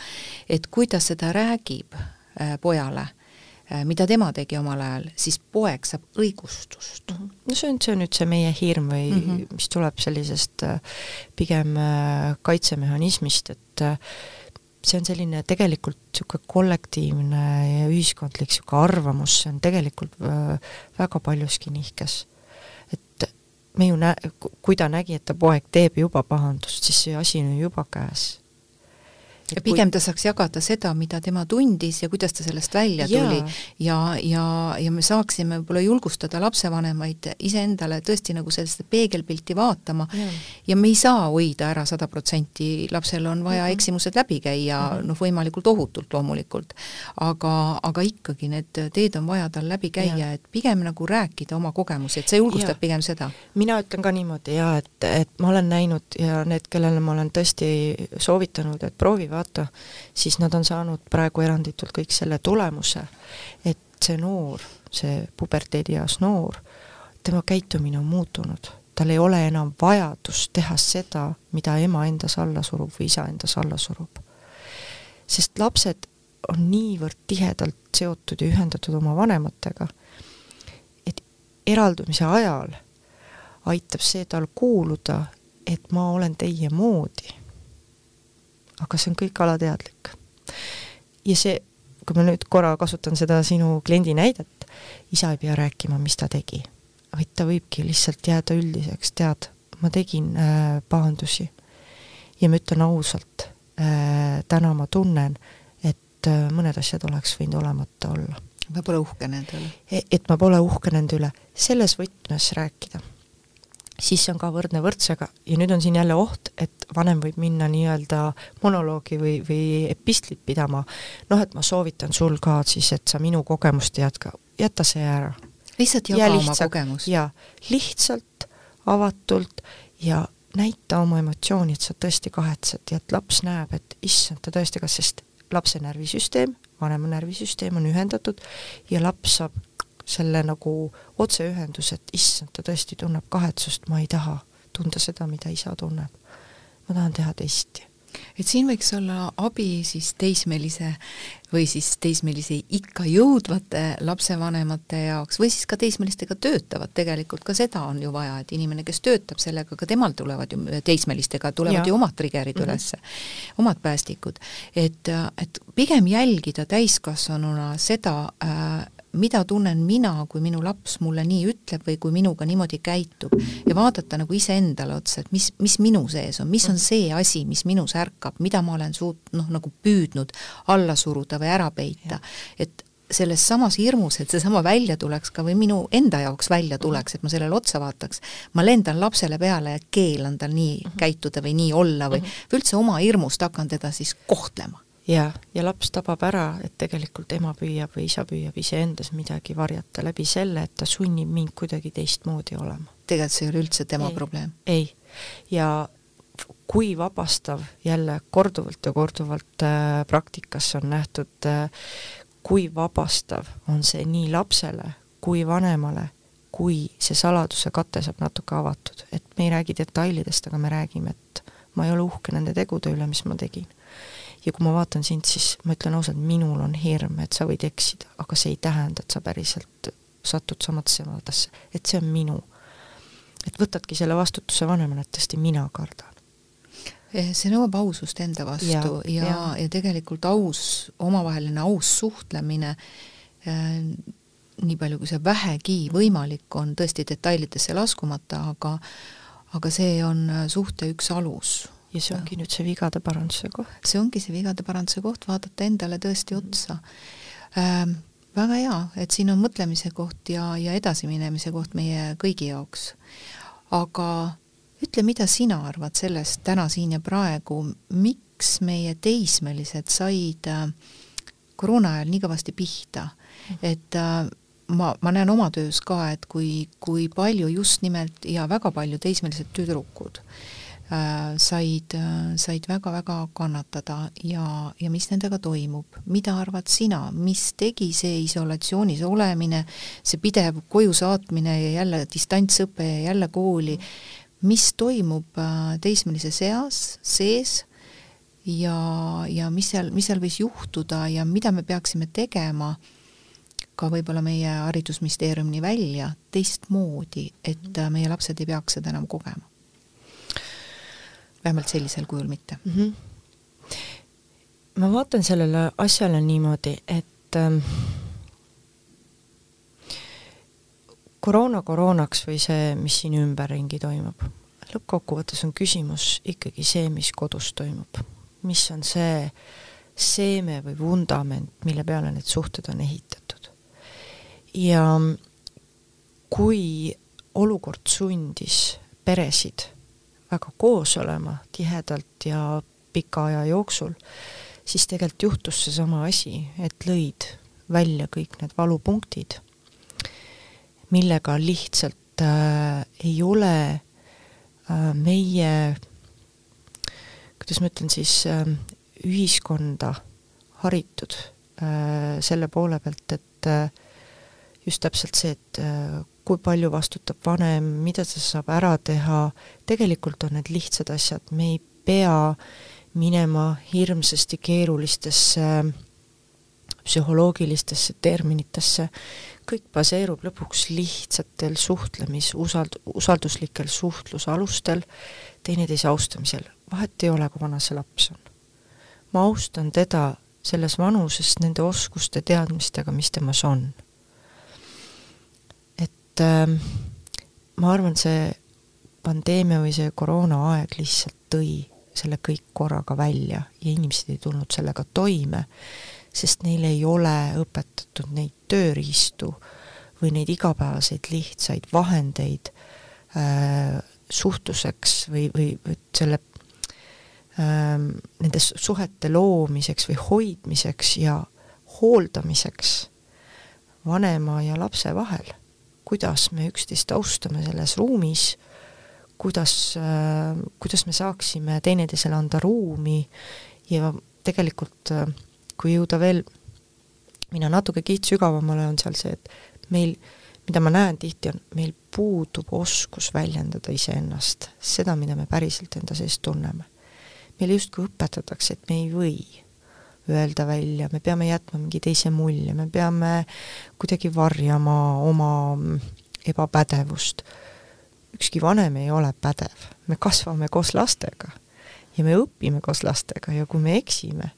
et kui ta seda räägib äh, pojale äh,, mida tema tegi omal ajal, siis poeg saab õigustust mm. -hmm. no see on, see on nüüd see meie hirm või mm -hmm. mis tuleb sellisest äh, pigem äh, kaitsemehhanismist, et äh, see on selline tegelikult niisugune kollektiivne ja ühiskondlik niisugune arvamus, see on tegelikult äh, väga paljuski nihkes. et me ju nä-, kui ta nägi, et ta poeg teeb juba pahandust, siis see asi on ju juba käes ja pigem ta saaks jagada seda, mida tema tundis ja kuidas ta sellest välja tuli ja, ja, ja me saaksime võib-olla julgustada lapsevanemaid iseendale tõesti nagu sellist peegelpilti vaatama ja, ja me ei saa hoida ära sada protsenti, lapsel on vaja mm -hmm. eksimused läbi käia mm -hmm. noh, võimalikult ohutult loomulikult. aga, aga ikkagi need teed on vaja tal läbi käia, et pigem nagu rääkida oma kogemusi, et see julgustab ja. pigem seda. mina ütlen ka niimoodi jaa, et, et ma olen näinud ja need, kellele ma olen tõesti soovitanud, et proovi vaata, siis nad on saanud praegu eranditult kõik selle tulemuse, et see noor, see puberteedieas noor, tema käitumine on muutunud, tal ei ole enam vajadust teha seda, mida ema endas alla surub või isa endas alla surub. sest lapsed on niivõrd tihedalt seotud ja ühendatud oma vanematega, et eraldumise ajal aitab see tal kuuluda, et ma olen teie moodi aga see on kõik alateadlik. ja see, kui ma nüüd korra kasutan seda sinu kliendi näidet, isa ei pea rääkima, mis ta tegi, vaid ta võibki lihtsalt jääda üldiseks, tead, ma tegin äh, pahandusi ja ma ütlen ausalt äh,, täna ma tunnen, et äh, mõned asjad oleks võinud olemata olla. ma pole uhke nende üle. E-, et ma pole uhke nende üle, selles võtmes rääkida siis see on ka võrdne võrdsega. Ja nüüd on siin jälle oht, et vanem võib minna nii-öelda monoloogi või, või epistlit pidama, noh, et ma soovitan sul ka siis, et sa minu kogemust jätka, jäta see ära. lihtsalt jaga ja lihtsalt, oma kogemust. jaa, lihtsalt, avatult ja näita oma emotsiooni, et sa tõesti kahetsed. Ja et laps näeb, et issand, ta tõesti, kas, sest lapse närvisüsteem, vanema närvisüsteem on ühendatud ja laps saab selle nagu otseühenduse, et issand, ta tõesti tunneb kahetsust, ma ei taha tunda seda, mida isa tunneb. ma tahan teha teisiti et siin võiks olla abi siis teismelise või siis teismelise ikka jõudvate lapsevanemate jaoks või siis ka teismelistega töötavad, tegelikult ka seda on ju vaja, et inimene, kes töötab sellega, ka temal tulevad ju teismelistega, tulevad ja. ju omad trigger'id mm -hmm. ülesse, omad päästikud. et, et pigem jälgida täiskasvanuna seda äh, mida tunnen mina, kui minu laps mulle nii ütleb või kui minuga niimoodi käitub. Ja vaadata nagu iseendale otsa, et mis, mis minu sees on, mis on see asi, mis minus ärkab, mida ma olen suut-, noh, nagu püüdnud alla suruda või ära peita. et selles samas hirmus, et seesama välja tuleks ka või minu enda jaoks välja tuleks, et ma sellele otsa vaataks, ma lendan lapsele peale ja keelan tal nii mm -hmm. käituda või nii olla või, või üldse oma hirmust hakkan teda siis kohtlema ja, ja laps tabab ära, et tegelikult ema püüab või isa püüab iseendas midagi varjata läbi selle, et ta sunnib mind kuidagi teistmoodi olema. tegelikult see ei ole üldse tema ei, probleem? ei, ja kui vabastav jälle korduvalt ja korduvalt äh, praktikas on nähtud äh,, kui vabastav on see nii lapsele kui vanemale, kui see saladuse kate saab natuke avatud, et me ei räägi detailidest, aga me räägime, et ma ei ole uhke nende tegude üle, mis ma tegin ja kui ma vaatan sind, siis ma ütlen ausalt, minul on hirm, et sa võid eksida, aga see ei tähenda, et sa päriselt satud samadesse vaadesse, et see on minu. et võtadki selle vastutuse vanemana, et tõesti mina kardan. Eh, see nõuab ausust enda vastu ja, ja, ja, ja tegelikult aus, omavaheline aus suhtlemine äh, nii palju, kui see vähegi võimalik on, tõesti detailidesse laskumata, aga aga see on suhte üks alus ja see ongi nüüd see vigade paranduse koht. see ongi see vigade paranduse koht, vaadata endale tõesti otsa ähm,. väga hea, et siin on mõtlemise koht ja, ja edasiminemise koht meie kõigi jaoks. aga ütle, mida sina arvad sellest täna, siin ja praegu, miks meie teismelised said äh, koroona ajal nii kõvasti pihta, et äh, ma, ma näen oma töös ka, et kui, kui palju just nimelt ja väga palju teismelised tüdrukud Äh, said, äh, said väga-väga kannatada ja, ja mis nendega toimub. mida arvad sina, mis tegi see isolatsioonis olemine, see pidev koju saatmine ja jälle distantsõpe ja jälle kooli, mis toimub äh, teismelises eas sees? Ja, ja mis seal, mis seal võis juhtuda ja mida me peaksime tegema ka võib-olla meie Haridusministeeriumini välja teistmoodi, et meie lapsed ei peaks seda enam kogema vähemalt sellisel kujul mitte mm. -hmm. ma vaatan sellele asjale niimoodi, et ähm, koroona koroonaks või see, mis siin ümberringi toimub, lõppkokkuvõttes on küsimus ikkagi see, mis kodus toimub. mis on see seeme või vundament, mille peale need suhted on ehitatud. ja kui olukord sundis peresid väga koos olema tihedalt ja pika aja jooksul, siis tegelikult juhtus seesama asi, et lõid välja kõik need valupunktid, millega lihtsalt äh, ei ole äh, meie, kuidas ma ütlen siis äh,, ühiskonda haritud äh, selle poole pealt, et äh, just täpselt see, et äh, kui palju vastutab vanem, mida ta saab ära teha, tegelikult on need lihtsad asjad, me ei pea minema hirmsasti keerulistesse psühholoogilistesse terminitesse, kõik baseerub lõpuks lihtsatel suhtlemis, usald-, usalduslikel suhtlusalustel, teineteise austamisel, vahet ei ole, kui vana see laps on. ma austan teda selles vanuses nende oskuste, teadmistega, mis temas on et äh, ma arvan, see pandeemia või see koroonaaeg lihtsalt tõi selle kõik korraga välja ja inimesed ei tulnud sellega toime, sest neil ei ole õpetatud neid tööriistu või neid igapäevaseid lihtsaid vahendeid äh, suhtluseks või, või selle äh, nende suhete loomiseks või hoidmiseks ja hooldamiseks vanema ja lapse vahel kuidas me üksteist austame selles ruumis, kuidas, äh, kuidas me saaksime teineteisele anda ruumi ja tegelikult äh, kui jõuda veel minna natuke kiht sügavamale, on seal see, et meil, mida ma näen tihti, on, meil puudub oskus väljendada iseennast, seda, mida me päriselt enda sees tunneme. meile justkui õpetatakse, et me ei või öelda välja, me peame jätma mingi teise mulje, me peame kuidagi varjama oma ebapädevust. ükski vanem ei ole pädev, me kasvame koos lastega ja me õpime koos lastega ja kui me eksime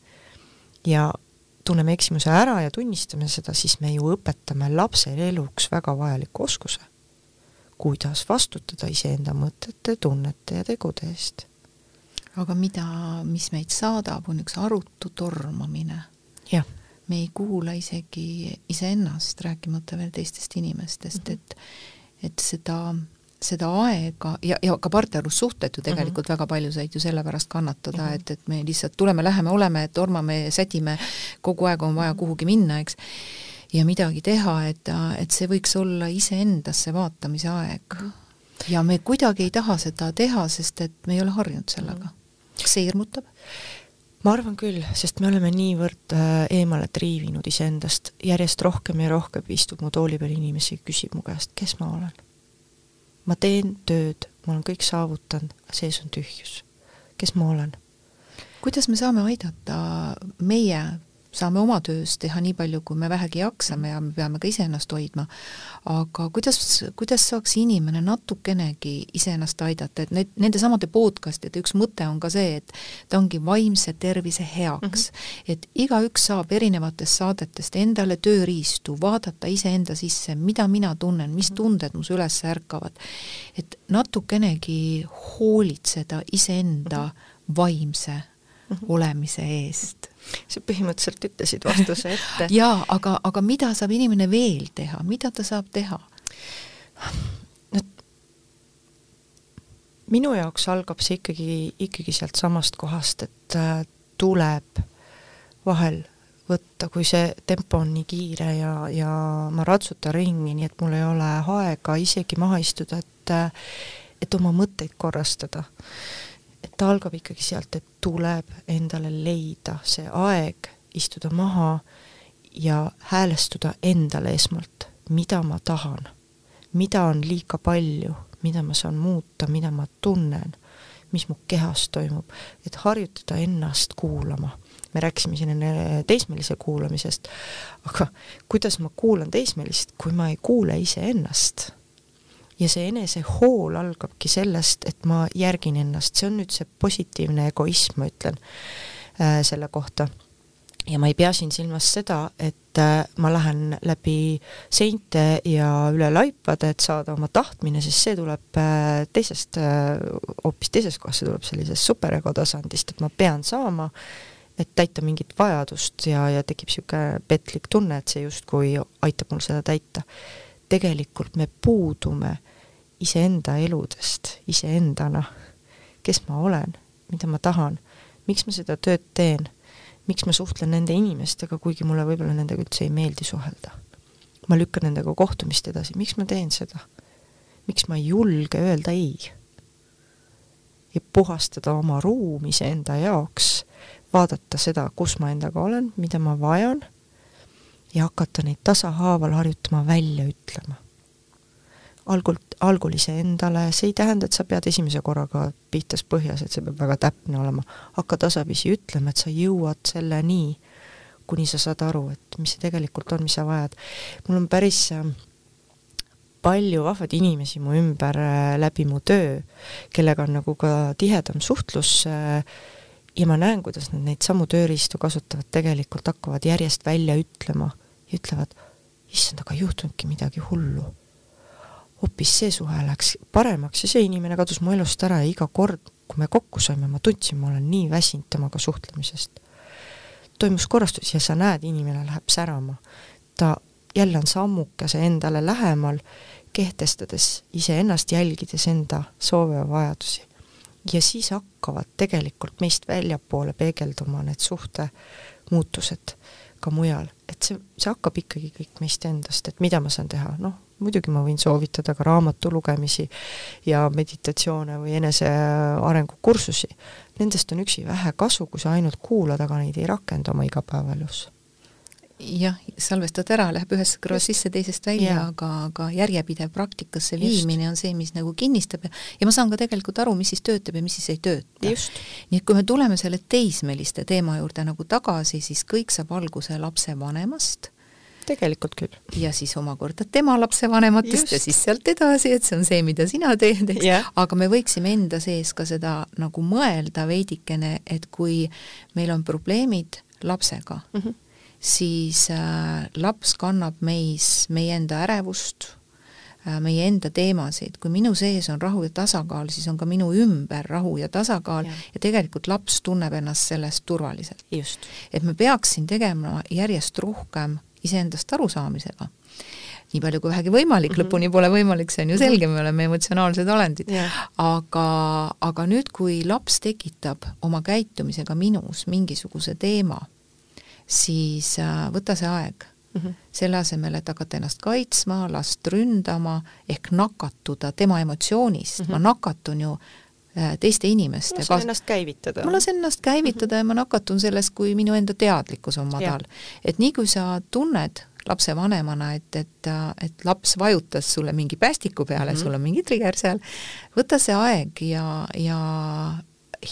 ja tunneme eksimuse ära ja tunnistame seda, siis me ju õpetame lapsele eluks väga vajaliku oskuse, kuidas vastutada iseenda mõtete, tunnete ja tegude eest. Aga mida, mis meid saadab, on üks arutu tormamine. jah. me ei kuula isegi iseennast, rääkimata veel teistest inimestest mm, -hmm. et et seda seda aega ja, ja ka partnerlussuhted ju tegelikult mm -hmm. väga palju said ju sellepärast kannatada mm, -hmm. et, et me lihtsalt tuleme, läheme, oleme, tormame, sädime, kogu aeg on vaja kuhugi minna, eks, ja midagi teha, et, et see võiks olla iseendasse vaatamise aeg. ja me kuidagi ei taha seda teha, sest et me ei ole harjunud sellega. Kas see hirmutab? ma arvan küll, sest me oleme niivõrd äh, eemale triivinud iseendast, järjest rohkem ja rohkem istub mu tooli peal inimesi, küsib mu käest, kes ma olen ma teen tööd, ma olen kõik saavutanud, sees on tühjus. kes ma olen? kuidas me saame aidata meie saame oma töös teha nii palju, kui me vähegi jaksame ja me peame ka iseennast hoidma, aga kuidas, kuidas saaks inimene natukenegi iseennast aidata, et need, nendesamade podcast'ide üks mõte on ka see, et ta ongi vaimse tervise heaks mm. -hmm. et igaüks saab erinevatest saadetest endale tööriistu, vaadata iseenda sisse, mida mina tunnen, mis mhm. tunded mus üles ärkavad. et natukenegi hoolitseda iseenda mm -hmm. vaimse mm -hmm. olemise eest sa põhimõtteliselt ütlesid vastuse ette. jaa, aga, aga mida saab inimene veel teha, mida ta saab teha? no minu jaoks algab see ikkagi, ikkagi sealt samast kohast, et äh, tuleb vahel võtta, kui see tempo on nii kiire ja, ja ma ratsutan ringi, nii et mul ei ole aega isegi maha istuda, et äh, et oma mõtteid korrastada et ta algab ikkagi sealt, et tuleb endale leida see aeg, istuda maha ja häälestuda endale esmalt, mida ma tahan, mida on liiga palju, mida ma saan muuta, mida ma tunnen, mis mu kehas toimub, et harjutada ennast kuulama. me rääkisime siin enne teismelise kuulamisest, aga kuidas ma kuulan teismelist, kui ma ei kuule iseennast ja see enesehool algabki sellest, et ma järgin ennast, see on nüüd see positiivne egoism, ma ütlen äh, selle kohta. ja ma ei pea siin silmas seda, et äh, ma lähen läbi seinte ja üle laipade, et saada oma tahtmine, sest see tuleb äh, teisest äh,, hoopis teisest kohast, see tuleb sellisest superego tasandist, et ma pean saama, et täita mingit vajadust ja, ja tekib niisugune petlik tunne, et see justkui aitab mul seda täita tegelikult me puudume iseenda eludest, iseendana, kes ma olen, mida ma tahan, miks ma seda tööd teen, miks ma suhtlen nende inimestega, kuigi mulle võib-olla nendega üldse ei meeldi suhelda. ma lükkan nendega kohtumist edasi, miks ma teen seda? miks ma ei julge öelda ei? ja puhastada oma ruumi iseenda jaoks, vaadata seda, kus ma endaga olen, mida ma vajan ja hakata neid tasahaaval harjutama välja ütlema. algul, algul iseendale, see ei tähenda, et sa pead esimese korraga pihtas põhjas, et see peab väga täpne olema, hakka tasapisi ütlema, et sa jõuad selleni, kuni sa saad aru, et mis see tegelikult on, mis sa vajad. mul on päris äh, palju vahvaid inimesi mu ümber äh, läbi mu töö, kellega on nagu ka tihedam suhtlus äh, ja ma näen, kuidas nad neid samu tööriistu kasutavad, tegelikult hakkavad järjest välja ütlema ja ütlevad, issand, aga ei juhtunudki midagi hullu. hoopis see suhe läks paremaks ja see inimene kadus mu elust ära ja iga kord, kui me kokku saime, ma tundsin, ma olen nii väsinud temaga suhtlemisest. toimus korrastus ja sa näed, inimene läheb särama. ta jälle on sammukese endale lähemal, kehtestades iseennast, jälgides enda soove ja vajadusi. ja siis hakkavad tegelikult meist väljapoole peegelduma need suhte muutused ka mujal, et see, see hakkab ikkagi kõik meist endast, et mida ma saan teha, noh, muidugi ma võin soovitada ka raamatu lugemisi ja meditatsioone või enesearengukursusi. Nendest on üksi vähe kasu, kui sa ainult kuulad, aga neid ei rakenda oma igapäevaelus. Jah, salvestad ära, läheb ühest kõrvast sisse, teisest välja, aga, aga järjepidev praktikasse viimine Just. on see, mis nagu kinnistab ja ja ma saan ka tegelikult aru, mis siis töötab ja mis siis ei tööta. nii et kui me tuleme selle teismeliste teema juurde nagu tagasi, siis kõik saab alguse lapsevanemast, tegelikult küll. ja siis omakorda tema lapsevanematest Just. ja siis sealt edasi, et see on see, mida sina teed, eks yeah., aga me võiksime enda sees ka seda nagu mõelda veidikene, et kui meil on probleemid lapsega mm, -hmm siis äh, laps kannab meis meie enda ärevust, äh, meie enda teemasid, kui minu sees on rahu ja tasakaal, siis on ka minu ümber rahu ja tasakaal ja, ja tegelikult laps tunneb ennast sellest turvaliselt. et me peaks siin tegema järjest rohkem iseendast arusaamisega nii palju kui vähegi võimalik mm, -hmm. lõpuni pole võimalik, see on ju selge, me oleme emotsionaalsed olendid yeah., aga, aga nüüd, kui laps tekitab oma käitumisega minus mingisuguse teema, siis äh, võta see aeg mm. -hmm. selle asemel, et hakata ennast kaitsma, last ründama ehk nakatuda tema emotsioonist mm, -hmm. ma nakatun ju äh, teiste inimeste ma lasen ennast käivitada. ma lasen ennast käivitada mm -hmm. ja ma nakatun sellest, kui minu enda teadlikkus on madal. et nii, kui sa tunned lapsevanemana, et, et, et laps vajutas sulle mingi päästiku peale mm, -hmm. sul on mingi trigger seal, võta see aeg ja, ja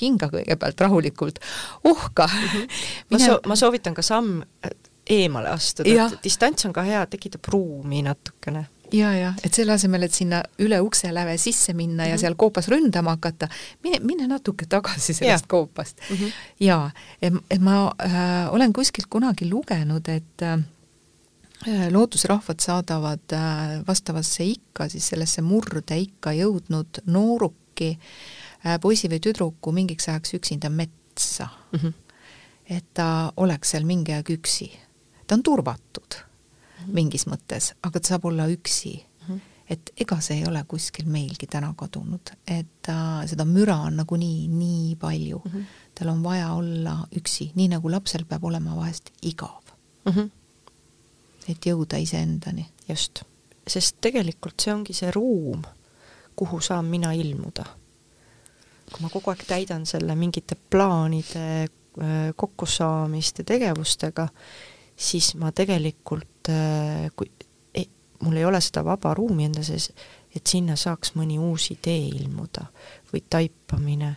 hinga kõigepealt rahulikult, uhka mm. -hmm. ma soo-, ma soovitan ka samm äh, eemale astuda, et distants on ka hea, tekitab ruumi natukene ja, ja et selle asemel, et sinna üle ukseläve sisse minna mm -hmm. ja mhm. seal koopas ründama hakata, mine, mine natuke tagasi sellest ja. koopast mm. -hmm. ja, et, et ma äh, olen kuskilt kunagi lugenud, et äh, loodusrahvad saadavad äh, vastavasse ikka, siis sellesse murdeikka jõudnud nooruki Äh, poisi või tüdruku mingiks ajaks üksinda metsa mm. -hmm. et ta oleks seal mingi aeg üksi. ta on turvatud mm -hmm. mingis mõttes, aga ta saab olla üksi mm. -hmm. et ega see ei ole kuskil meilgi täna kadunud, et äh, seda müra on nagunii nii palju mm. -hmm. tal on vaja olla üksi, nii nagu lapsel peab olema vahest igav mm. -hmm. et jõuda iseendani. just, sest tegelikult see ongi see ruum, kuhu saan mina ilmuda kui ma kogu aeg täidan selle mingite plaanide äh, kokkusaamiste tegevustega, siis ma tegelikult, äh, kui ei, mul ei ole seda vaba ruumi enda sees, et sinna saaks mõni uus idee ilmuda või taipamine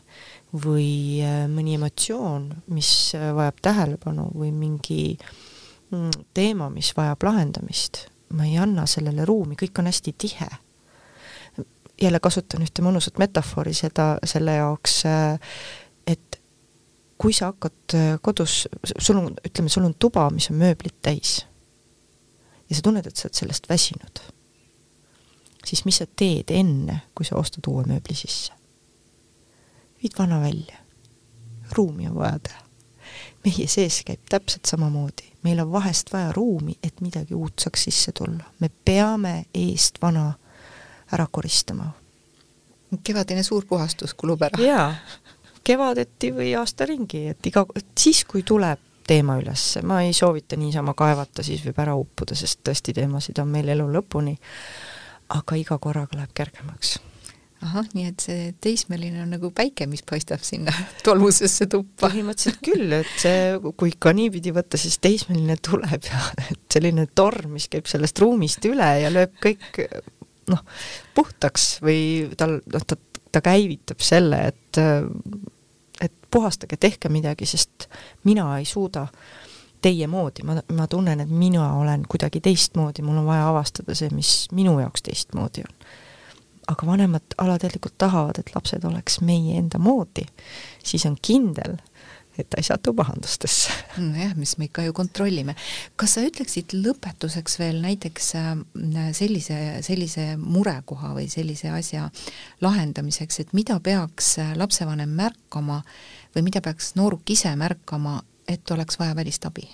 või äh, mõni emotsioon, mis vajab tähelepanu või mingi mm, teema, mis vajab lahendamist. ma ei anna sellele ruumi, kõik on hästi tihe jälle kasutan ühte mõnusat metafoori seda, selle jaoks, äh, et kui sa hakkad äh, kodus, sul on, ütleme, sul on tuba, mis on mööblit täis ja sa tunned, et sa oled sellest väsinud, siis mis sa teed enne, kui sa ostad uue mööbli sisse? viid vana välja. ruumi on vaja teha. meie sees käib täpselt samamoodi, meil on vahest vaja ruumi, et midagi uut saaks sisse tulla. me peame eest vana ära koristama. kevadine suur puhastus kulub ära. jaa, kevadeti või aasta ringi, et iga, siis kui tuleb teema üles, ma ei soovita niisama kaevata, siis võib ära uppuda, sest tõesti teemasid on meil elu lõpuni, aga iga korraga läheb kergemaks ahah, nii et see teismeline on nagu päike, mis paistab sinna tolmusesse tuppa. põhimõtteliselt küll, et see, kui ikka niipidi võtta, siis teismeline tuleb ja et selline torm, mis käib sellest ruumist üle ja lööb kõik noh, puhtaks või tal, noh, ta, ta käivitab selle, et et puhastage, tehke midagi, sest mina ei suuda teie moodi, ma, ma tunnen, et mina olen kuidagi teistmoodi, mul on vaja avastada see, mis minu jaoks teistmoodi on. aga vanemad alateadlikult tahavad, et lapsed oleks meie enda moodi, siis on kindel, et ta ei satu pahandustesse. nojah, mis me ikka ju kontrollime. kas sa ütleksid lõpetuseks veel näiteks äh, sellise, sellise murekoha või sellise asja lahendamiseks, et mida peaks äh, lapsevanem märkama või mida peaks nooruk ise märkama, et oleks vaja välist abi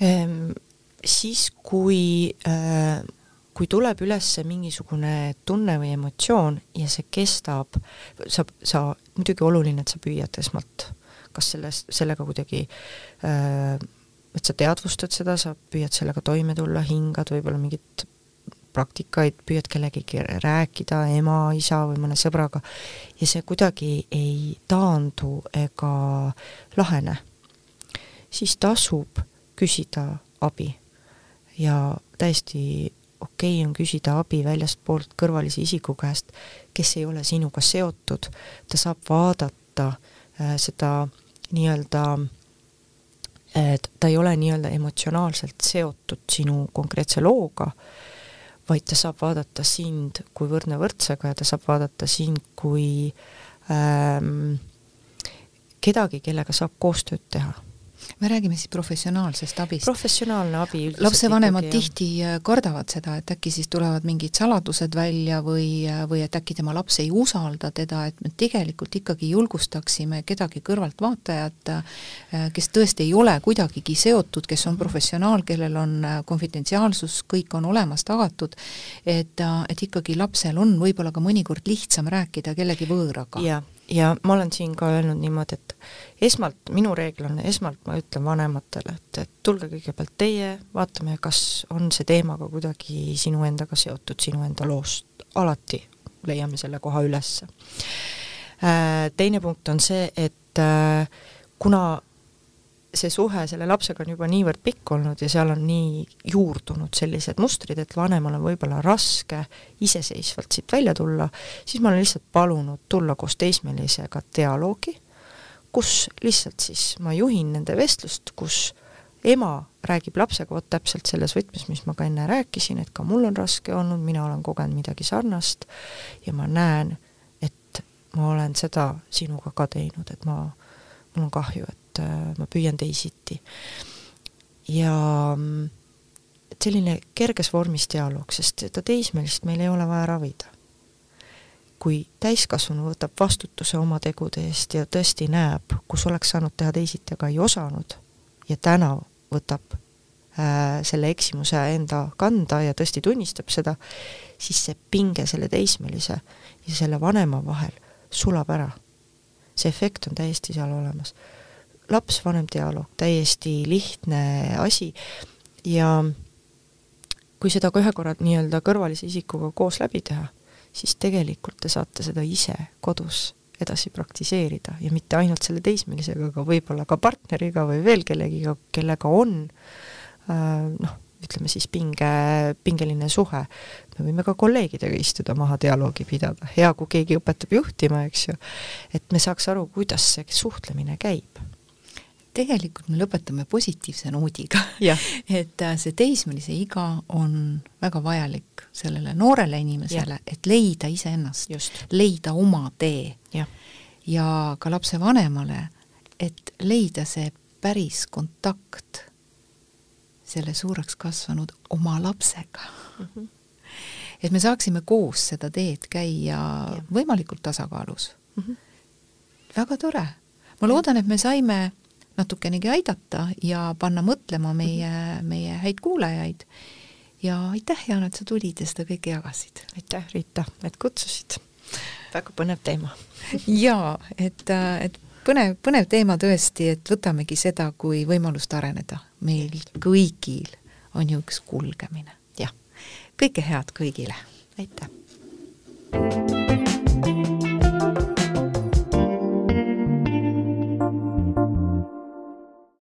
ehm,? siis, kui äh, kui tuleb üles mingisugune tunne või emotsioon ja see kestab, sa, sa, muidugi oluline, et sa püüad esmalt, kas selles, sellega kuidagi äh, et sa teadvustad seda, sa püüad sellega toime tulla, hingad võib-olla mingit praktikaid, püüad kellegagi rääkida, ema, isa või mõne sõbraga, ja see kuidagi ei taandu ega lahene, siis tasub küsida abi ja täiesti okei okay on küsida abi väljastpoolt kõrvalise isiku käest, kes ei ole sinuga seotud, ta saab vaadata äh, seda nii-öelda et ta ei ole nii-öelda emotsionaalselt seotud sinu konkreetse looga, vaid ta saab vaadata sind kui võrdne võrdsega ja ta saab vaadata sind kui ähm, kedagi, kellega saab koostööd teha me räägime siis professionaalsest abist. professionaalne abi üldiselt lapsevanemad tihti äh, kardavad seda, et äkki siis tulevad mingid saladused välja või, äh, või et äkki tema laps ei usalda teda, et me tegelikult ikkagi julgustaksime kedagi kõrvaltvaatajat, äh, kes tõesti ei ole kuidagigi seotud, kes on mhm. professionaal, kellel on konfidentsiaalsus, kõik on olemas, tagatud, et, et ikkagi lapsel on võib-olla ka mõnikord lihtsam rääkida kellegi võõraga. jah ja ma olen siin ka öelnud niimoodi, et esmalt, minu reegel on, esmalt ma ütlen vanematele, et, et tulge kõigepealt teie, vaatame, kas on see teema ka kuidagi sinu endaga seotud, sinu enda loost, alati leiame selle koha üles. Äh, teine punkt on see, et äh, kuna see suhe selle lapsega on juba niivõrd pikk olnud ja seal on nii juurdunud sellised mustrid, et vanemal on võib-olla raske iseseisvalt siit välja tulla, siis ma olen lihtsalt palunud tulla koos teismelisega dialoogi, kus lihtsalt siis ma juhin nende vestlust, kus ema räägib lapsega vot täpselt selles võtmes, mis ma ka enne rääkisin, et ka mul on raske olnud, mina olen kogenud midagi sarnast ja ma näen, et ma olen seda sinuga ka teinud, et ma, mul on kahju, et et äh, ma püüan teisiti. ja mm, selline kerges vormis dialoog, sest seda teismelist meil ei ole vaja ravida. kui täiskasvanu võtab vastutuse oma tegude eest ja tõesti näeb, kus oleks saanud teha teisiti, aga ei osanud, ja täna võtab äh, selle eksimuse enda kanda ja tõesti tunnistab seda, siis see pinge selle teismelise ja selle vanema vahel sulab ära. see efekt on täiesti seal olemas laps-vanem dialoog, täiesti lihtne asi. Ja kui seda ka ühe korra nii-öelda kõrvalise isikuga koos läbi teha, siis tegelikult te saate seda ise kodus edasi praktiseerida ja mitte ainult selle teismelisega, aga võib-olla ka partneriga või veel kellegiga, kellega on äh, noh, ütleme siis pinge, pingeline suhe. me võime ka kolleegidega istuda maha, dialoogi pidada, hea, kui keegi õpetab juhtima, eks ju, et me saaks aru, kuidas see suhtlemine käib tegelikult me lõpetame positiivse noodiga et äh, see teismelise iga on väga vajalik sellele noorele inimesele, et leida iseennast, leida oma tee. ja ka lapsevanemale, et leida see päris kontakt selle suureks kasvanud oma lapsega mm. -hmm. et me saaksime koos seda teed käia ja. võimalikult tasakaalus mm. -hmm. väga tore. ma loodan, et me saime natukenegi aidata ja panna mõtlema meie, meie häid kuulajaid. ja aitäh, Jaan, et sa tulid ja seda kõike jagasid. aitäh, Riita, et kutsusid. väga põnev teema jaa, et, et põnev, põnev teema tõesti, et võtamegi seda kui võimalust areneda. meil kõigil on ju üks kulgemine. jah. kõike head kõigile! aitäh!